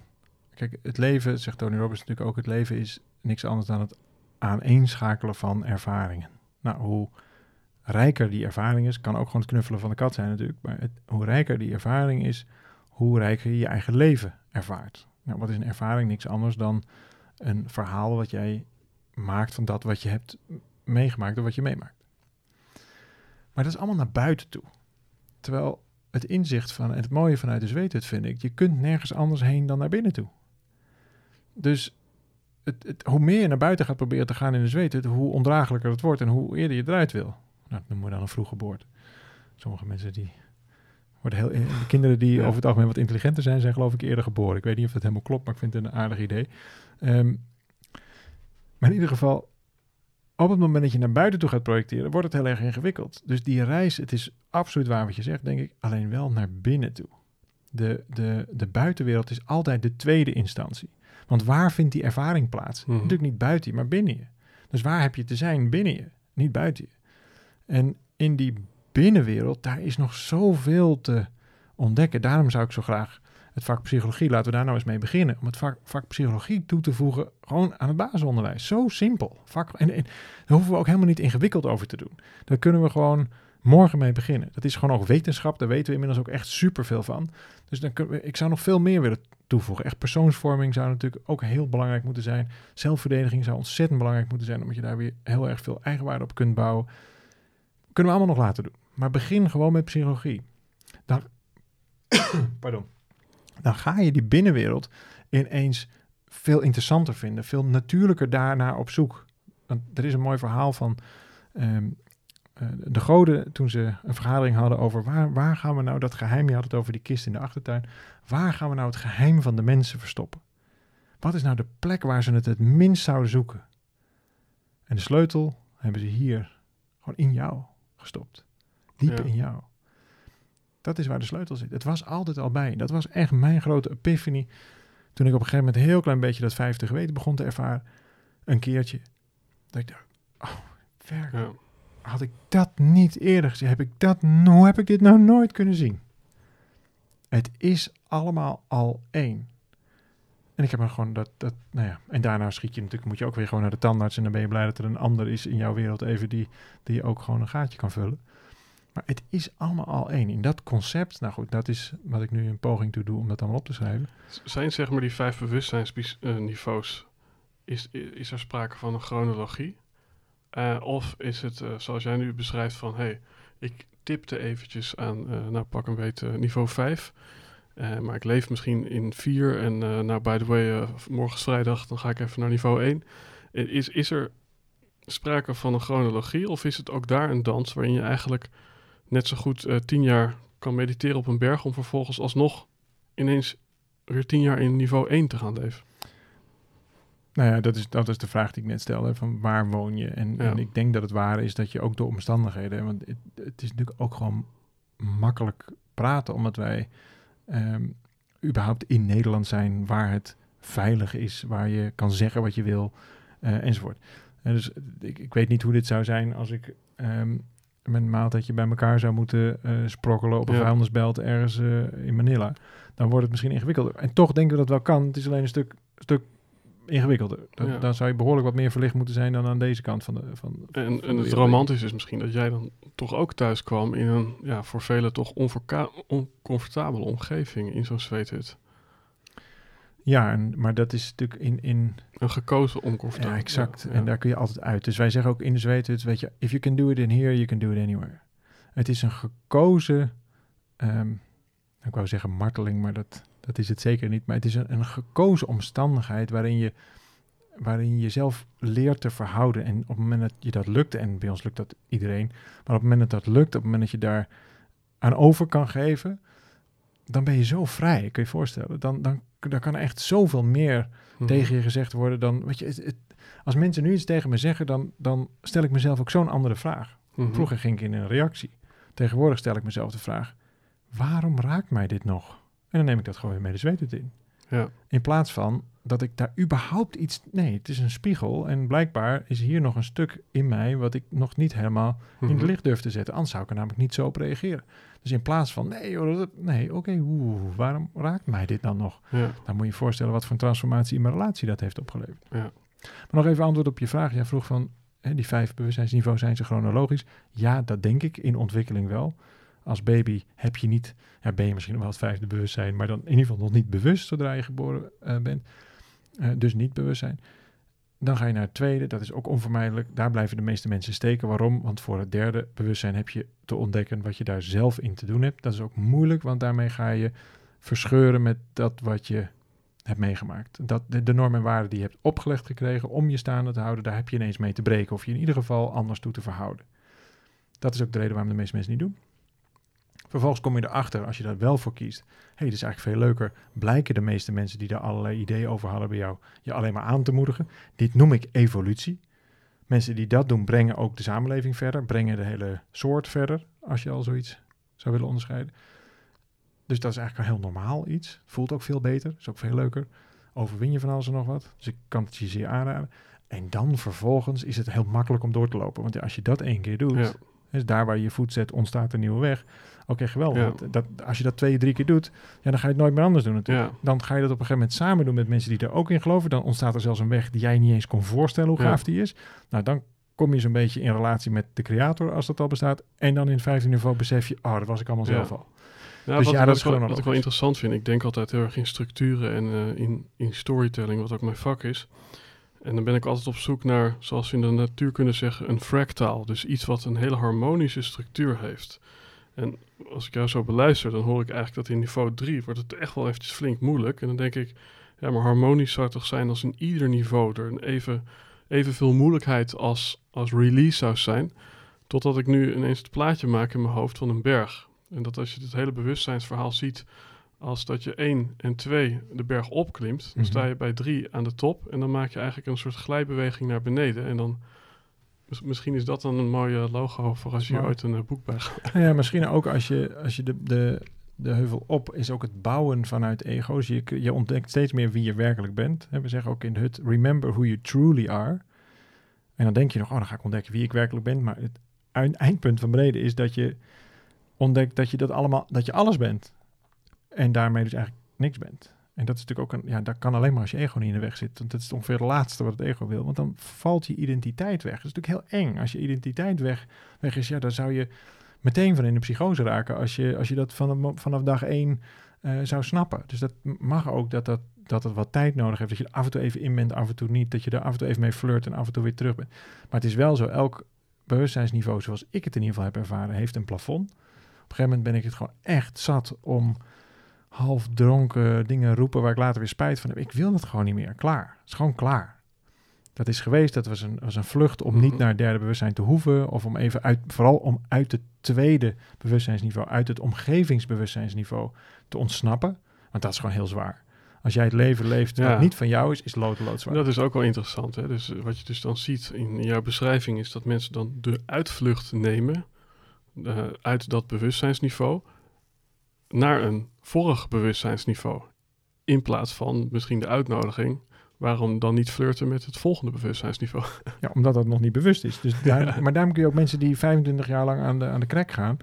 Kijk, het leven, zegt Tony Robbins natuurlijk ook, het leven is niks anders dan het aaneenschakelen van ervaringen. Nou, hoe rijker die ervaring is, kan ook gewoon het knuffelen van de kat zijn natuurlijk, maar hoe rijker die ervaring is, hoe rijker je je eigen leven ervaart. Nou, wat is een ervaring? Niks anders dan een verhaal wat jij maakt van dat wat je hebt meegemaakt of wat je meemaakt. Maar dat is allemaal naar buiten toe. Terwijl het inzicht van, en het mooie vanuit de zweethut vind ik, je kunt nergens anders heen dan naar binnen toe. Dus het, hoe meer je naar buiten gaat proberen te gaan in de zweethut, hoe ondraaglijker het wordt en hoe eerder je eruit wil. Nou, dat noemen we dan een vroege geboorte. Sommige mensen die worden heel, eh, de kinderen die Ja. over het algemeen wat intelligenter zijn, zijn geloof ik eerder geboren. Ik weet niet of dat helemaal klopt, maar ik vind het een aardig idee. Ehm, maar in ieder geval, op het moment dat je naar buiten toe gaat projecteren, wordt het heel erg ingewikkeld. Dus die reis, het is absoluut waar wat je zegt, denk ik, alleen wel naar binnen toe. De, de, de buitenwereld is altijd de tweede instantie. Want waar vindt die ervaring plaats? Mhm. Natuurlijk niet buiten je, maar binnen je. Dus waar heb je te zijn? Binnen je, niet buiten je. En in die binnenwereld, daar is nog zoveel te ontdekken. Daarom zou ik zo graag het vak psychologie, laten we daar nou eens mee beginnen. Om het vak, vak psychologie toe te voegen, gewoon aan het basisonderwijs. Zo simpel. Vak, en, daar hoeven we ook helemaal niet ingewikkeld over te doen. Daar kunnen we gewoon morgen mee beginnen. Dat is gewoon ook wetenschap, daar weten we inmiddels ook echt superveel van. Dus dan ik zou nog veel meer willen toevoegen. Echt persoonsvorming zou natuurlijk ook heel belangrijk moeten zijn. Zelfverdediging zou ontzettend belangrijk moeten zijn, omdat je daar weer heel erg veel eigenwaarde op kunt bouwen. Kunnen we allemaal nog laten doen. Maar begin gewoon met psychologie. Dan, pardon. Dan ga je die binnenwereld ineens veel interessanter vinden, veel natuurlijker daarnaar op zoek. Want er is een mooi verhaal van ehm, eh, de goden toen ze een vergadering hadden over waar, waar gaan we nou dat geheim, je had het over die kist in de achtertuin, waar gaan we nou het geheim van de mensen verstoppen? Wat is nou de plek waar ze het het minst zouden zoeken? En de sleutel hebben ze hier, gewoon in jou gestopt. Diep Ja. in jou. Dat is waar de sleutel zit. Het was altijd al bij. Dat was echt mijn grote epiphany. Toen ik op een gegeven moment een heel klein beetje dat vijfde geweten begon te ervaren. Een keertje. Dat ik dacht, oh, werk. Ja. Had ik dat niet eerder gezien? Heb ik dat, hoe heb ik dit nou nooit kunnen zien? Het is allemaal al één. En ik heb er gewoon dat, dat, nou ja. En daarna schiet je natuurlijk, moet je ook weer gewoon naar de tandarts. En dan ben je blij dat er een ander is in jouw wereld even die, die ook gewoon een gaatje kan vullen. Maar het is allemaal al één. In dat concept, nou goed, dat is wat ik nu een poging toe doe om dat allemaal op te schrijven. Zijn zeg maar die vijf bewustzijnsniveaus, is, is er sprake van een chronologie? Eh, of is het, eh, zoals jij nu beschrijft, van hey, ik tipte eventjes aan, eh, nou pak een beetje niveau 5. Eh, maar ik leef misschien in 4 en eh, nou, by the way, eh, morgen is vrijdag, dan ga ik even naar niveau 1. Eh, Is, is er sprake van een chronologie of is het ook daar een dans waarin je eigenlijk net zo goed tien jaar kan mediteren op een berg om vervolgens alsnog ineens weer tien jaar in niveau 1 te gaan leven? Nou ja, dat is, dat is de vraag die ik net stelde, van waar woon je? En, Ja. en ik denk dat het ware is dat je ook door omstandigheden, want het, het is natuurlijk ook gewoon makkelijk praten, omdat wij ehm, überhaupt in Nederland zijn waar het veilig is, waar je kan zeggen wat je wil, eh, enzovoort. En dus ik, ik weet niet hoe dit zou zijn als ik met een maaltijdje bij elkaar zou moeten eh, sprokkelen op een Ja. vuilnisbelt ergens eh, in Manila. Dan wordt het misschien ingewikkelder. En toch denken we dat wel kan. Het is alleen een stuk, stuk ingewikkelder. Dan, Ja. dan zou je behoorlijk wat meer verlicht moeten zijn dan aan deze kant van de. Van, van En, de en het romantische is misschien dat jij dan toch ook thuis kwam in een ja, voor velen toch oncomfortabele omgeving in zo'n zweethut. Ja, en, maar dat is natuurlijk in. in Een gekozen oncomfortabel. ja, exact. Ja, En daar kun je altijd uit. Dus wij zeggen ook in de zweethut, weet je, if you can do it in here, you can do it anywhere. Het is een gekozen, ehm, ik wou zeggen marteling, maar dat, dat is het zeker niet. Maar het is een, een gekozen omstandigheid waarin je, waarin je jezelf leert te verhouden. En op het moment dat je dat lukt, en bij ons lukt dat iedereen, maar op het moment dat dat lukt, op het moment dat je daar aan over kan geven, dan ben je zo vrij, kun je je voorstellen. Dan, dan, dan kan er echt zoveel meer Mhm. tegen je gezegd worden dan, weet je, het, het- als mensen nu iets tegen me zeggen, dan, dan stel ik mezelf ook zo'n andere vraag. Mhm. Vroeger ging ik in een reactie. Tegenwoordig stel ik mezelf de vraag, waarom raakt mij dit nog? En dan neem ik dat gewoon weer mee de zweet in. Ja. In plaats van dat ik daar überhaupt iets... Nee, het is een spiegel en blijkbaar is hier nog een stuk in mij wat ik nog niet helemaal in het Mhm. licht durf te zetten. Anders zou ik er namelijk niet zo op reageren. Dus in plaats van, nee, joh, dat- nee oké, oeh, waarom raakt mij dit dan nog? Ja. Dan moet je je voorstellen wat voor een transformatie in mijn relatie dat heeft opgeleverd. Ja. Maar nog even antwoord op je vraag. Jij vroeg van, hè, die vijf bewustzijnsniveaus, zijn ze chronologisch? Ja, dat denk ik in ontwikkeling wel. Als baby heb je niet, ja, ben je misschien wel het vijfde bewustzijn, maar dan in ieder geval nog niet bewust zodra je geboren eh, bent. Eh, dus niet bewustzijn. Dan ga je naar het tweede, dat is ook onvermijdelijk. Daar blijven de meeste mensen steken. Waarom? Want voor het derde bewustzijn heb je te ontdekken wat je daar zelf in te doen hebt. Dat is ook moeilijk, want daarmee ga je verscheuren met dat wat je hebt meegemaakt. Dat, de, de normen en waarden die je hebt opgelegd gekregen om je staande te houden, daar heb je ineens mee te breken. Of je in ieder geval anders toe te verhouden. Dat is ook de reden waarom de meeste mensen niet doen. Vervolgens kom je erachter, als je daar wel voor kiest. Hé, hey, dit is eigenlijk veel leuker. Blijken de meeste mensen die daar allerlei ideeën over hadden bij jou, je alleen maar aan te moedigen. Dit noem ik evolutie. Mensen die dat doen, brengen ook de samenleving verder. Brengen de hele soort verder, als je al zoiets zou willen onderscheiden. Dus dat is eigenlijk een heel normaal iets. Voelt ook veel beter, is ook veel leuker. overwin je van alles en nog wat. Dus ik kan het je zeer aanraden. En dan vervolgens is het heel makkelijk om door te lopen. Want als je dat één keer doet, Ja. is daar waar je je voet zet, ontstaat een nieuwe weg. Oké, geweldig. Ja. Dat, als je dat twee, drie keer doet, ja, dan ga je het nooit meer anders doen natuurlijk. Ja. Dan ga je dat op een gegeven moment samen doen met mensen die er ook in geloven. Dan ontstaat er zelfs een weg die jij niet eens kon voorstellen hoe gaaf die is. Nou, dan kom je zo'n beetje in relatie met de creator, als dat al bestaat. En dan in het vijfde niveau besef je, oh, dat was ik allemaal zelf al. Ja, Dus wat, ja, wat dat is gewoon wat ik wel interessant vind, ik denk altijd heel erg in structuren en eh, in, in storytelling, wat ook mijn vak is. En dan ben ik altijd op zoek naar, zoals we in de natuurkunde zeggen, een fractaal. Dus iets wat een hele harmonische structuur heeft. En als ik jou zo beluister, dan hoor ik eigenlijk dat in niveau 3 wordt het echt wel eventjes flink moeilijk. En dan denk ik, ja, maar harmonisch zou het toch zijn als in ieder niveau er een even, evenveel moeilijkheid als, als release zou zijn. Totdat ik nu ineens het plaatje maak in mijn hoofd van een berg. En dat als je het hele bewustzijnsverhaal ziet als dat je 1 en 2 de berg opklimt, dan Mhm. sta je bij 3 aan de top en dan maak je eigenlijk een soort glijbeweging naar beneden. En dan, misschien is dat dan een mooie logo voor als je Smart. ooit een eh, boek bij gaat. Nou ja, misschien ook als je, als je de, de, de heuvel op is ook het bouwen vanuit ego's. Je, je ontdekt steeds meer wie je werkelijk bent. We zeggen ook in de hut, remember who you truly are. En dan denk je nog, oh, dan ga ik ontdekken wie ik werkelijk ben. Maar het eind- eindpunt van beneden is dat je ontdekt dat je dat allemaal, dat je alles bent. En daarmee dus eigenlijk niks bent. En dat is natuurlijk ook een, ja, dat kan alleen maar als je ego niet in de weg zit. Want dat is ongeveer het laatste wat het ego wil. Want dan valt je identiteit weg. Dat is natuurlijk heel eng. Als je identiteit weg, weg is, ja, dan zou je meteen van in de psychose raken als je, als je dat vanaf, vanaf dag één eh, zou snappen. Dus dat mag ook dat, dat, dat het wat tijd nodig heeft. Dat je er af en toe even in bent, af en toe niet. Dat je er af en toe even mee flirt en af en toe weer terug bent. Maar het is wel zo, elk bewustzijnsniveau zoals ik het in ieder geval heb ervaren, heeft een plafond. Op een gegeven moment ben ik het gewoon echt zat om half dronken dingen roepen waar ik later weer spijt van heb. Ik wil dat gewoon niet meer. Klaar. Het is gewoon klaar. Dat is geweest, dat was een, was een vlucht om niet Mhm. naar het derde bewustzijn te hoeven. Of om even uit, vooral om uit het tweede bewustzijnsniveau, uit het omgevingsbewustzijnsniveau te ontsnappen. Want dat is gewoon heel zwaar. Als jij het leven leeft Ja. wat niet van jou is, is lood zwaar. Dat is ook wel interessant. Hè? Dus eh, wat je dus dan ziet in jouw beschrijving is dat mensen dan de uitvlucht nemen eh, uit dat bewustzijnsniveau naar een vorig bewustzijnsniveau. In plaats van misschien de uitnodiging, waarom dan niet flirten met het volgende bewustzijnsniveau? Ja, omdat dat nog niet bewust is. Dus daar, Ja. Maar daarom kun je ook mensen die 25 jaar lang aan de, aan de krek gaan,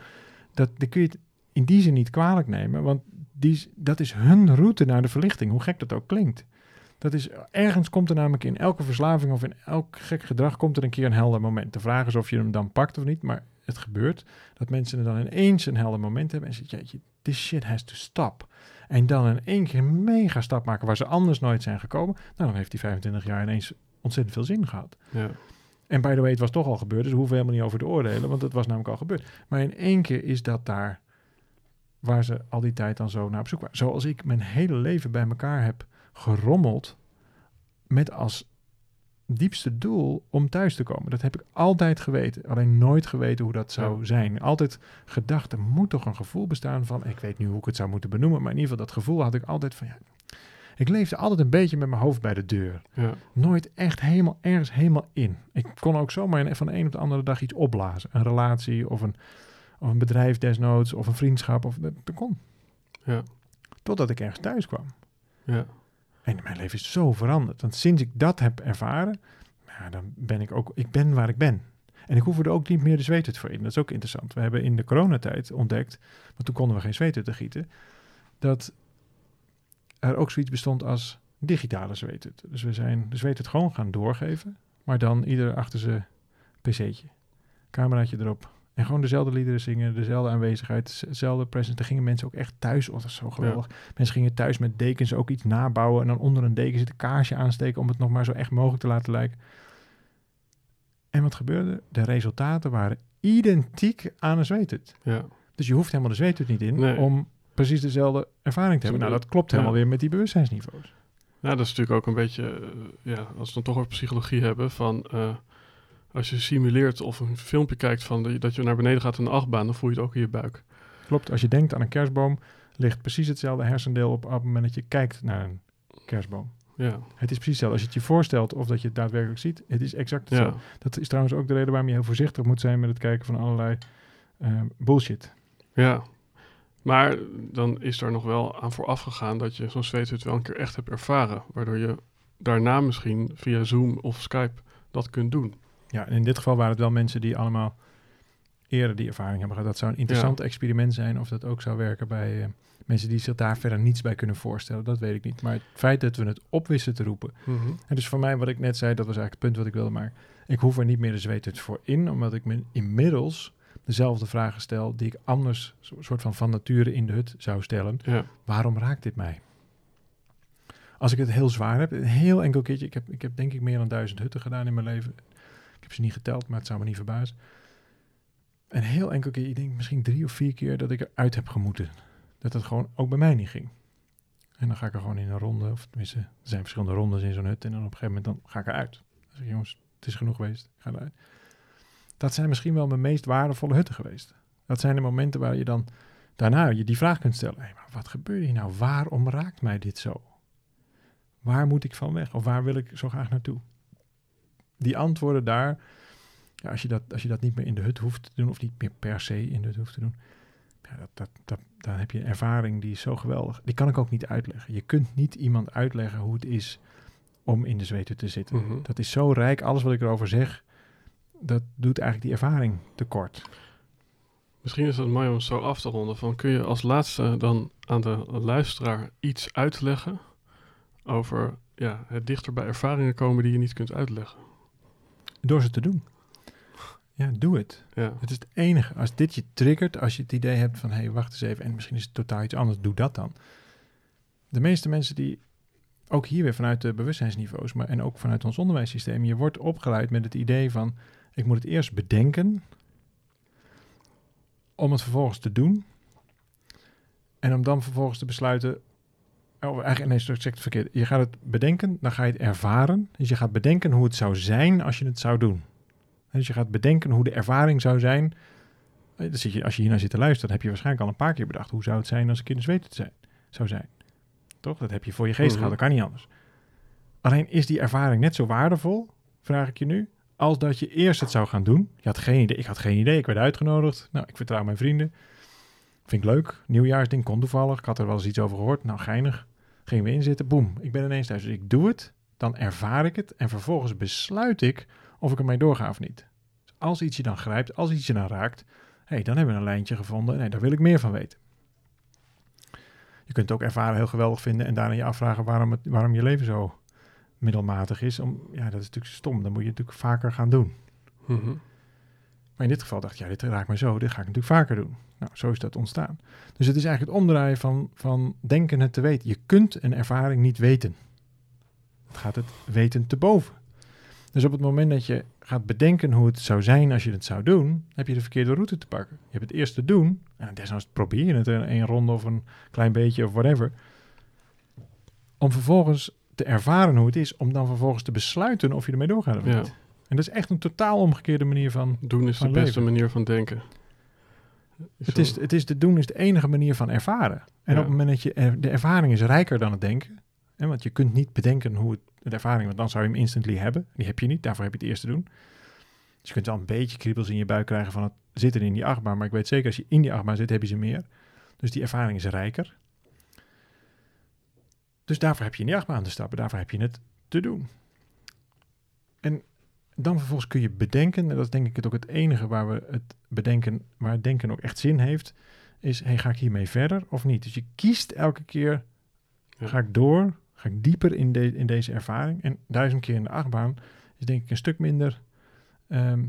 dat, dan kun je het in die zin niet kwalijk nemen, want die, dat is hun route naar de verlichting, hoe gek dat ook klinkt. Dat is, ergens komt er namelijk in elke verslaving of in elk gek gedrag komt er een keer een helder moment. De vraag is of je hem dan pakt of niet, maar het gebeurt dat mensen er dan ineens een helder moment hebben en zeggen, jeetje, this shit has to stop. En dan in één keer een mega stap maken waar ze anders nooit zijn gekomen. Nou, dan heeft die 25 jaar ineens ontzettend veel zin gehad. Ja, En by the way, het was toch al gebeurd, dus we hoeven helemaal niet over te oordelen, want het was namelijk al gebeurd. Maar in één keer is dat daar waar ze al die tijd dan zo naar op zoek waren. Zoals ik mijn hele leven bij elkaar heb gerommeld met als diepste doel om thuis te komen. Dat heb ik altijd geweten, alleen nooit geweten hoe dat zou Ja. zijn. Altijd gedacht, er moet toch een gevoel bestaan van, ik weet nu hoe ik het zou moeten benoemen, maar in ieder geval dat gevoel had ik altijd van, ja, ik leefde altijd een beetje met mijn hoofd bij de deur ja, nooit echt helemaal ergens helemaal in. Ik kon ook zomaar van de een op de andere dag iets opblazen. Een relatie of een, of een bedrijf desnoods of een vriendschap. Of, dat, dat kon. ja, Totdat ik ergens thuis kwam. ja. En mijn leven is zo veranderd. Want sinds ik dat heb ervaren, nou, dan ben ik ook, ik ben waar ik ben. En ik hoef er ook niet meer de zweethut voor in. Dat is ook interessant. We hebben in de coronatijd ontdekt, want toen konden we geen zweethut te gieten, dat er ook zoiets bestond als digitale zweethut. Dus we zijn de zweethut gewoon gaan doorgeven, maar dan ieder achter zijn pc'tje. Cameraatje erop. En gewoon dezelfde liederen zingen, dezelfde aanwezigheid, dezelfde presence. Daar gingen mensen ook echt thuis. Oh, dat is zo geweldig. Mensen gingen thuis met dekens ook iets nabouwen. En dan onder een deken zit een kaarsje aansteken om het nog maar zo echt mogelijk te laten lijken. En wat gebeurde? De resultaten waren identiek aan een zweethut. ja. Dus je hoeft helemaal de zweethut niet in Nee. om precies dezelfde ervaring te hebben. Nou, dat klopt Ja. helemaal weer met die bewustzijnsniveaus. Nou, dat is natuurlijk ook een beetje, eh, ja, als we het dan toch over psychologie hebben, van eh, als je simuleert of een filmpje kijkt van de- dat je naar beneden gaat in een achtbaan, dan voel je het ook in je buik. Klopt, als je denkt aan een kerstboom, ligt precies hetzelfde hersendeel op, op het moment dat je kijkt naar een kerstboom. Ja, Het is precies hetzelfde. Als je het je voorstelt of dat je het daadwerkelijk ziet, het is exact ja, hetzelfde. Dat is trouwens ook de reden waarom je heel voorzichtig moet zijn met het kijken van allerlei eh, bullshit. ja. Maar dan is er nog wel aan vooraf gegaan dat je zo'n zweethut wel een keer echt hebt ervaren. Waardoor je daarna misschien via Zoom of Skype dat kunt doen. Ja, en in dit geval waren het wel mensen die allemaal eerder die ervaring hebben gehad. Dat zou een interessant experiment zijn of dat ook zou werken bij eh, mensen die zich daar verder niets bij kunnen voorstellen. Dat weet ik niet. Maar het feit dat we het op wisten te roepen. Mhm. En dus voor mij, wat ik net zei, dat was eigenlijk het punt wat ik wilde maken. Ik hoef er niet meer de zweethut voor in, omdat ik me inmiddels dezelfde vragen stel die ik anders soort van van nature in de hut zou stellen. Ja. Waarom raakt dit mij? Als ik het heel zwaar heb, een heel enkel keertje, ik heb, ik heb denk ik meer dan duizend hutten gedaan in mijn leven. Heb niet geteld, maar het zou me niet verbazen. Een heel enkel keer, ik denk misschien drie of vier keer dat ik eruit heb gemoeten. Dat het gewoon ook bij mij niet ging. En dan ga ik er gewoon in een ronde, of tenminste, er zijn verschillende rondes in zo'n hut. En dan op een gegeven moment dan ga ik eruit. Ik, jongens, het is genoeg geweest, ga eruit. Dat zijn misschien wel mijn meest waardevolle hutten geweest. Dat zijn de momenten waar je dan daarna je die vraag kunt stellen. Hey, maar wat gebeurt hier nou? Waarom raakt mij dit zo? Waar moet ik van weg? Of waar wil ik zo graag naartoe? Die antwoorden daar, ja, als, je dat, als je dat niet meer in de hut hoeft te doen, of niet meer per se in de hut hoeft te doen, ja, dat, dat, dat, dan heb je een ervaring die is zo geweldig. Die kan ik ook niet uitleggen. Je kunt niet iemand uitleggen hoe het is om in de zweten te zitten. Mhm. Dat is zo rijk. Alles wat ik erover zeg, dat doet eigenlijk die ervaring tekort. Misschien is het mooi om zo af te ronden. Van, kun je als laatste dan aan de luisteraar iets uitleggen over ja, het dichter bij ervaringen komen die je niet kunt uitleggen? Door ze te doen. Ja, doe het. Ja, Het is het enige. Als dit je triggert, als je het idee hebt van... hé, hey, wacht eens even, en misschien is het totaal iets anders, doe dat dan. De meeste mensen die, ook hier weer vanuit de bewustzijnsniveaus... maar en ook vanuit ons onderwijssysteem... je wordt opgeleid met het idee van... ik moet het eerst bedenken... om het vervolgens te doen... en om dan vervolgens te besluiten... Oh, eigenlijk, nee, ik zeg het verkeerd. Je gaat het bedenken, dan ga je het ervaren. Dus je gaat bedenken hoe het zou zijn als je het zou doen. Dus je gaat bedenken hoe de ervaring zou zijn. Dan zit je, als je hiernaar zit te luisteren, dan heb je waarschijnlijk al een paar keer bedacht. Hoe zou het zijn als ik in de zweet zijn, zou zijn? Toch? Dat heb je voor je geest Mhm. gehad, dat kan niet anders. Alleen is die ervaring net zo waardevol, vraag ik je nu, als dat je eerst het zou gaan doen. Je had geen idee, ik had geen idee, ik werd uitgenodigd. Nou, ik vertrouw mijn vrienden. Vind ik leuk. Nieuwjaarsding kon toevallig. Ik had er wel eens iets over gehoord. Nou, geinig. Gingen we inzitten. Boem. Ik ben ineens thuis. Dus ik doe het. Dan ervaar ik het. En vervolgens besluit ik of ik ermee doorga of niet. Dus als iets je dan grijpt, als iets je dan raakt, hey, dan hebben we een lijntje gevonden. Nee, daar wil ik meer van weten. Je kunt het ook ervaren heel geweldig vinden en daarna je afvragen waarom, het, waarom je leven zo middelmatig is. Om, ja, dat is natuurlijk stom. Dan moet je natuurlijk vaker gaan doen. Mhm. Maar in dit geval dacht ik, ja, dit raakt me zo, dit ga ik natuurlijk vaker doen. Nou, zo is dat ontstaan. Dus het is eigenlijk het omdraaien van, van denken het te weten. Je kunt een ervaring niet weten. Het gaat het weten te boven. Dus op het moment dat je gaat bedenken hoe het zou zijn als je het zou doen, heb je de verkeerde route te pakken. Je hebt het eerst te doen, en desnoods probeer je het in één ronde of een klein beetje of whatever, om vervolgens te ervaren hoe het is, om dan vervolgens te besluiten of je ermee doorgaat of Ja. niet. En dat is echt een totaal omgekeerde manier van Doen is de beste leven. manier van denken. Het is, het is de doen is de enige manier van ervaren. En Ja. op het moment dat je de ervaring is rijker dan het denken. Hè, want je kunt niet bedenken hoe het, de ervaring, want dan zou je hem instantly hebben. Die heb je niet, daarvoor heb je het eerst te doen. Dus je kunt wel een beetje kriebels in je buik krijgen van het zitten in die achtbaan. Maar ik weet zeker, als je in die achtbaan zit, heb je ze meer. Dus die ervaring is rijker. Dus daarvoor heb je in die achtbaan te stappen. Daarvoor heb je het te doen. En dan vervolgens kun je bedenken, en dat is denk ik het ook het enige waar we het bedenken, waar het denken ook echt zin heeft, is, hey, ga ik hiermee verder of niet? Dus je kiest elke keer, Ja. ga ik door, ga ik dieper in, de, in deze ervaring? En duizend keer in de achtbaan is denk ik een stuk minder ehm,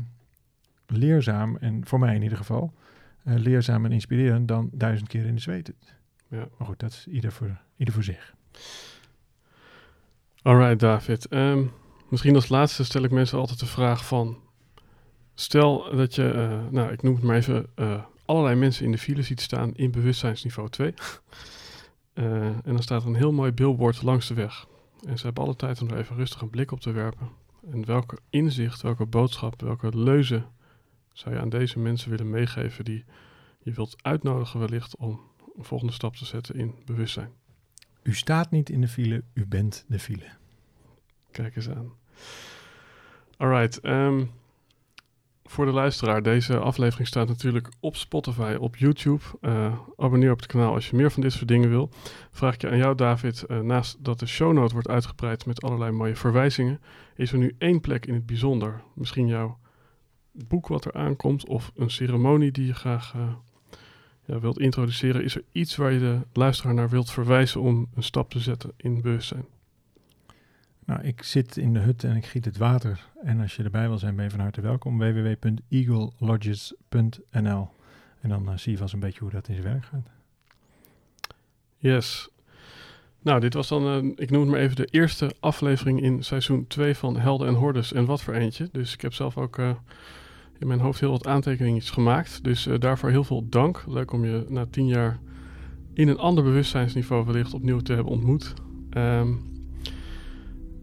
leerzaam, en voor mij in ieder geval, eh, leerzaam en inspirerend dan duizend keer in de zweet. Ja. Maar goed, dat is ieder voor, ieder voor zich. Alright, David. Ehm, misschien als laatste stel ik mensen altijd de vraag van... Stel dat je, eh, nou, ik noem het maar even, eh, allerlei mensen in de file ziet staan in bewustzijnsniveau 2. Eh, en dan staat er een heel mooi billboard langs de weg. En ze hebben alle tijd om er even rustig een blik op te werpen. En welke inzicht, welke boodschap, welke leuze zou je aan deze mensen willen meegeven die je wilt uitnodigen wellicht om een volgende stap te zetten in bewustzijn? U staat niet in de file, u bent de file. Kijk eens aan. Alright. ehm, voor de luisteraar, deze aflevering staat natuurlijk op Spotify, op YouTube. Uh, abonneer op het kanaal als je meer van dit soort dingen wil. Vraag ik je aan jou, David, uh, naast dat de shownote wordt uitgebreid met allerlei mooie verwijzingen, is er nu één plek in het bijzonder. Misschien jouw boek wat er aankomt of een ceremonie die je graag uh, ja, wilt introduceren. Is er iets waar je de luisteraar naar wilt verwijzen om een stap te zetten in bewustzijn? Nou, ik zit in de hut en ik giet het water. En als je erbij wil zijn, ben je van harte welkom. www.eaglelodges.nl En dan uh, zie je vast een beetje hoe dat in zijn werk gaat. Yes. Nou, dit was dan, uh, ik noem het maar even, de eerste aflevering in seizoen 2 van Helden en Hordes. En wat voor eentje. Dus ik heb zelf ook uh, in mijn hoofd heel wat aantekeningen gemaakt. Dus daarvoor heel veel dank. Leuk om je na tien jaar in een ander bewustzijnsniveau wellicht opnieuw te hebben ontmoet. Um,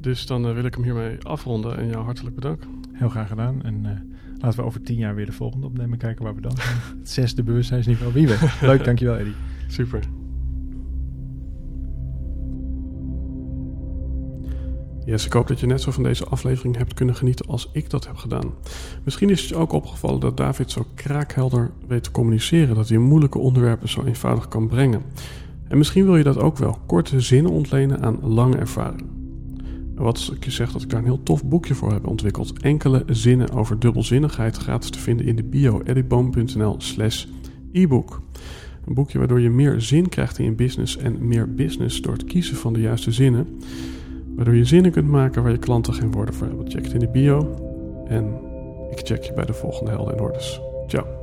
dus dan uh, wil ik hem hiermee afronden en jou hartelijk bedanken. Heel graag gedaan. En uh, laten we over tien jaar weer de volgende opnemen. Kijken waar we dan zijn. Het zesde bewustzijnsniveau. Wie weet. Leuk, dankjewel Eddie. Super. Yes, ik hoop dat je net zo van deze aflevering hebt kunnen genieten als ik dat heb gedaan. Misschien is het je ook opgevallen dat David zo kraakhelder weet te communiceren, dat hij moeilijke onderwerpen zo eenvoudig kan brengen. En misschien wil je dat ook wel, korte zinnen ontlenen aan lange ervaring. Wat ik je zeg dat ik daar een heel tof boekje voor heb ontwikkeld. Enkele zinnen over dubbelzinnigheid gratis te vinden in de bio editboom.nl slash e-book. Een boekje waardoor je meer zin krijgt in je business en meer business door het kiezen van de juiste zinnen. Waardoor je zinnen kunt maken waar je klanten geen woorden voor hebben. Check het in de bio en ik check je bij de volgende Helden en Hordes. Ciao.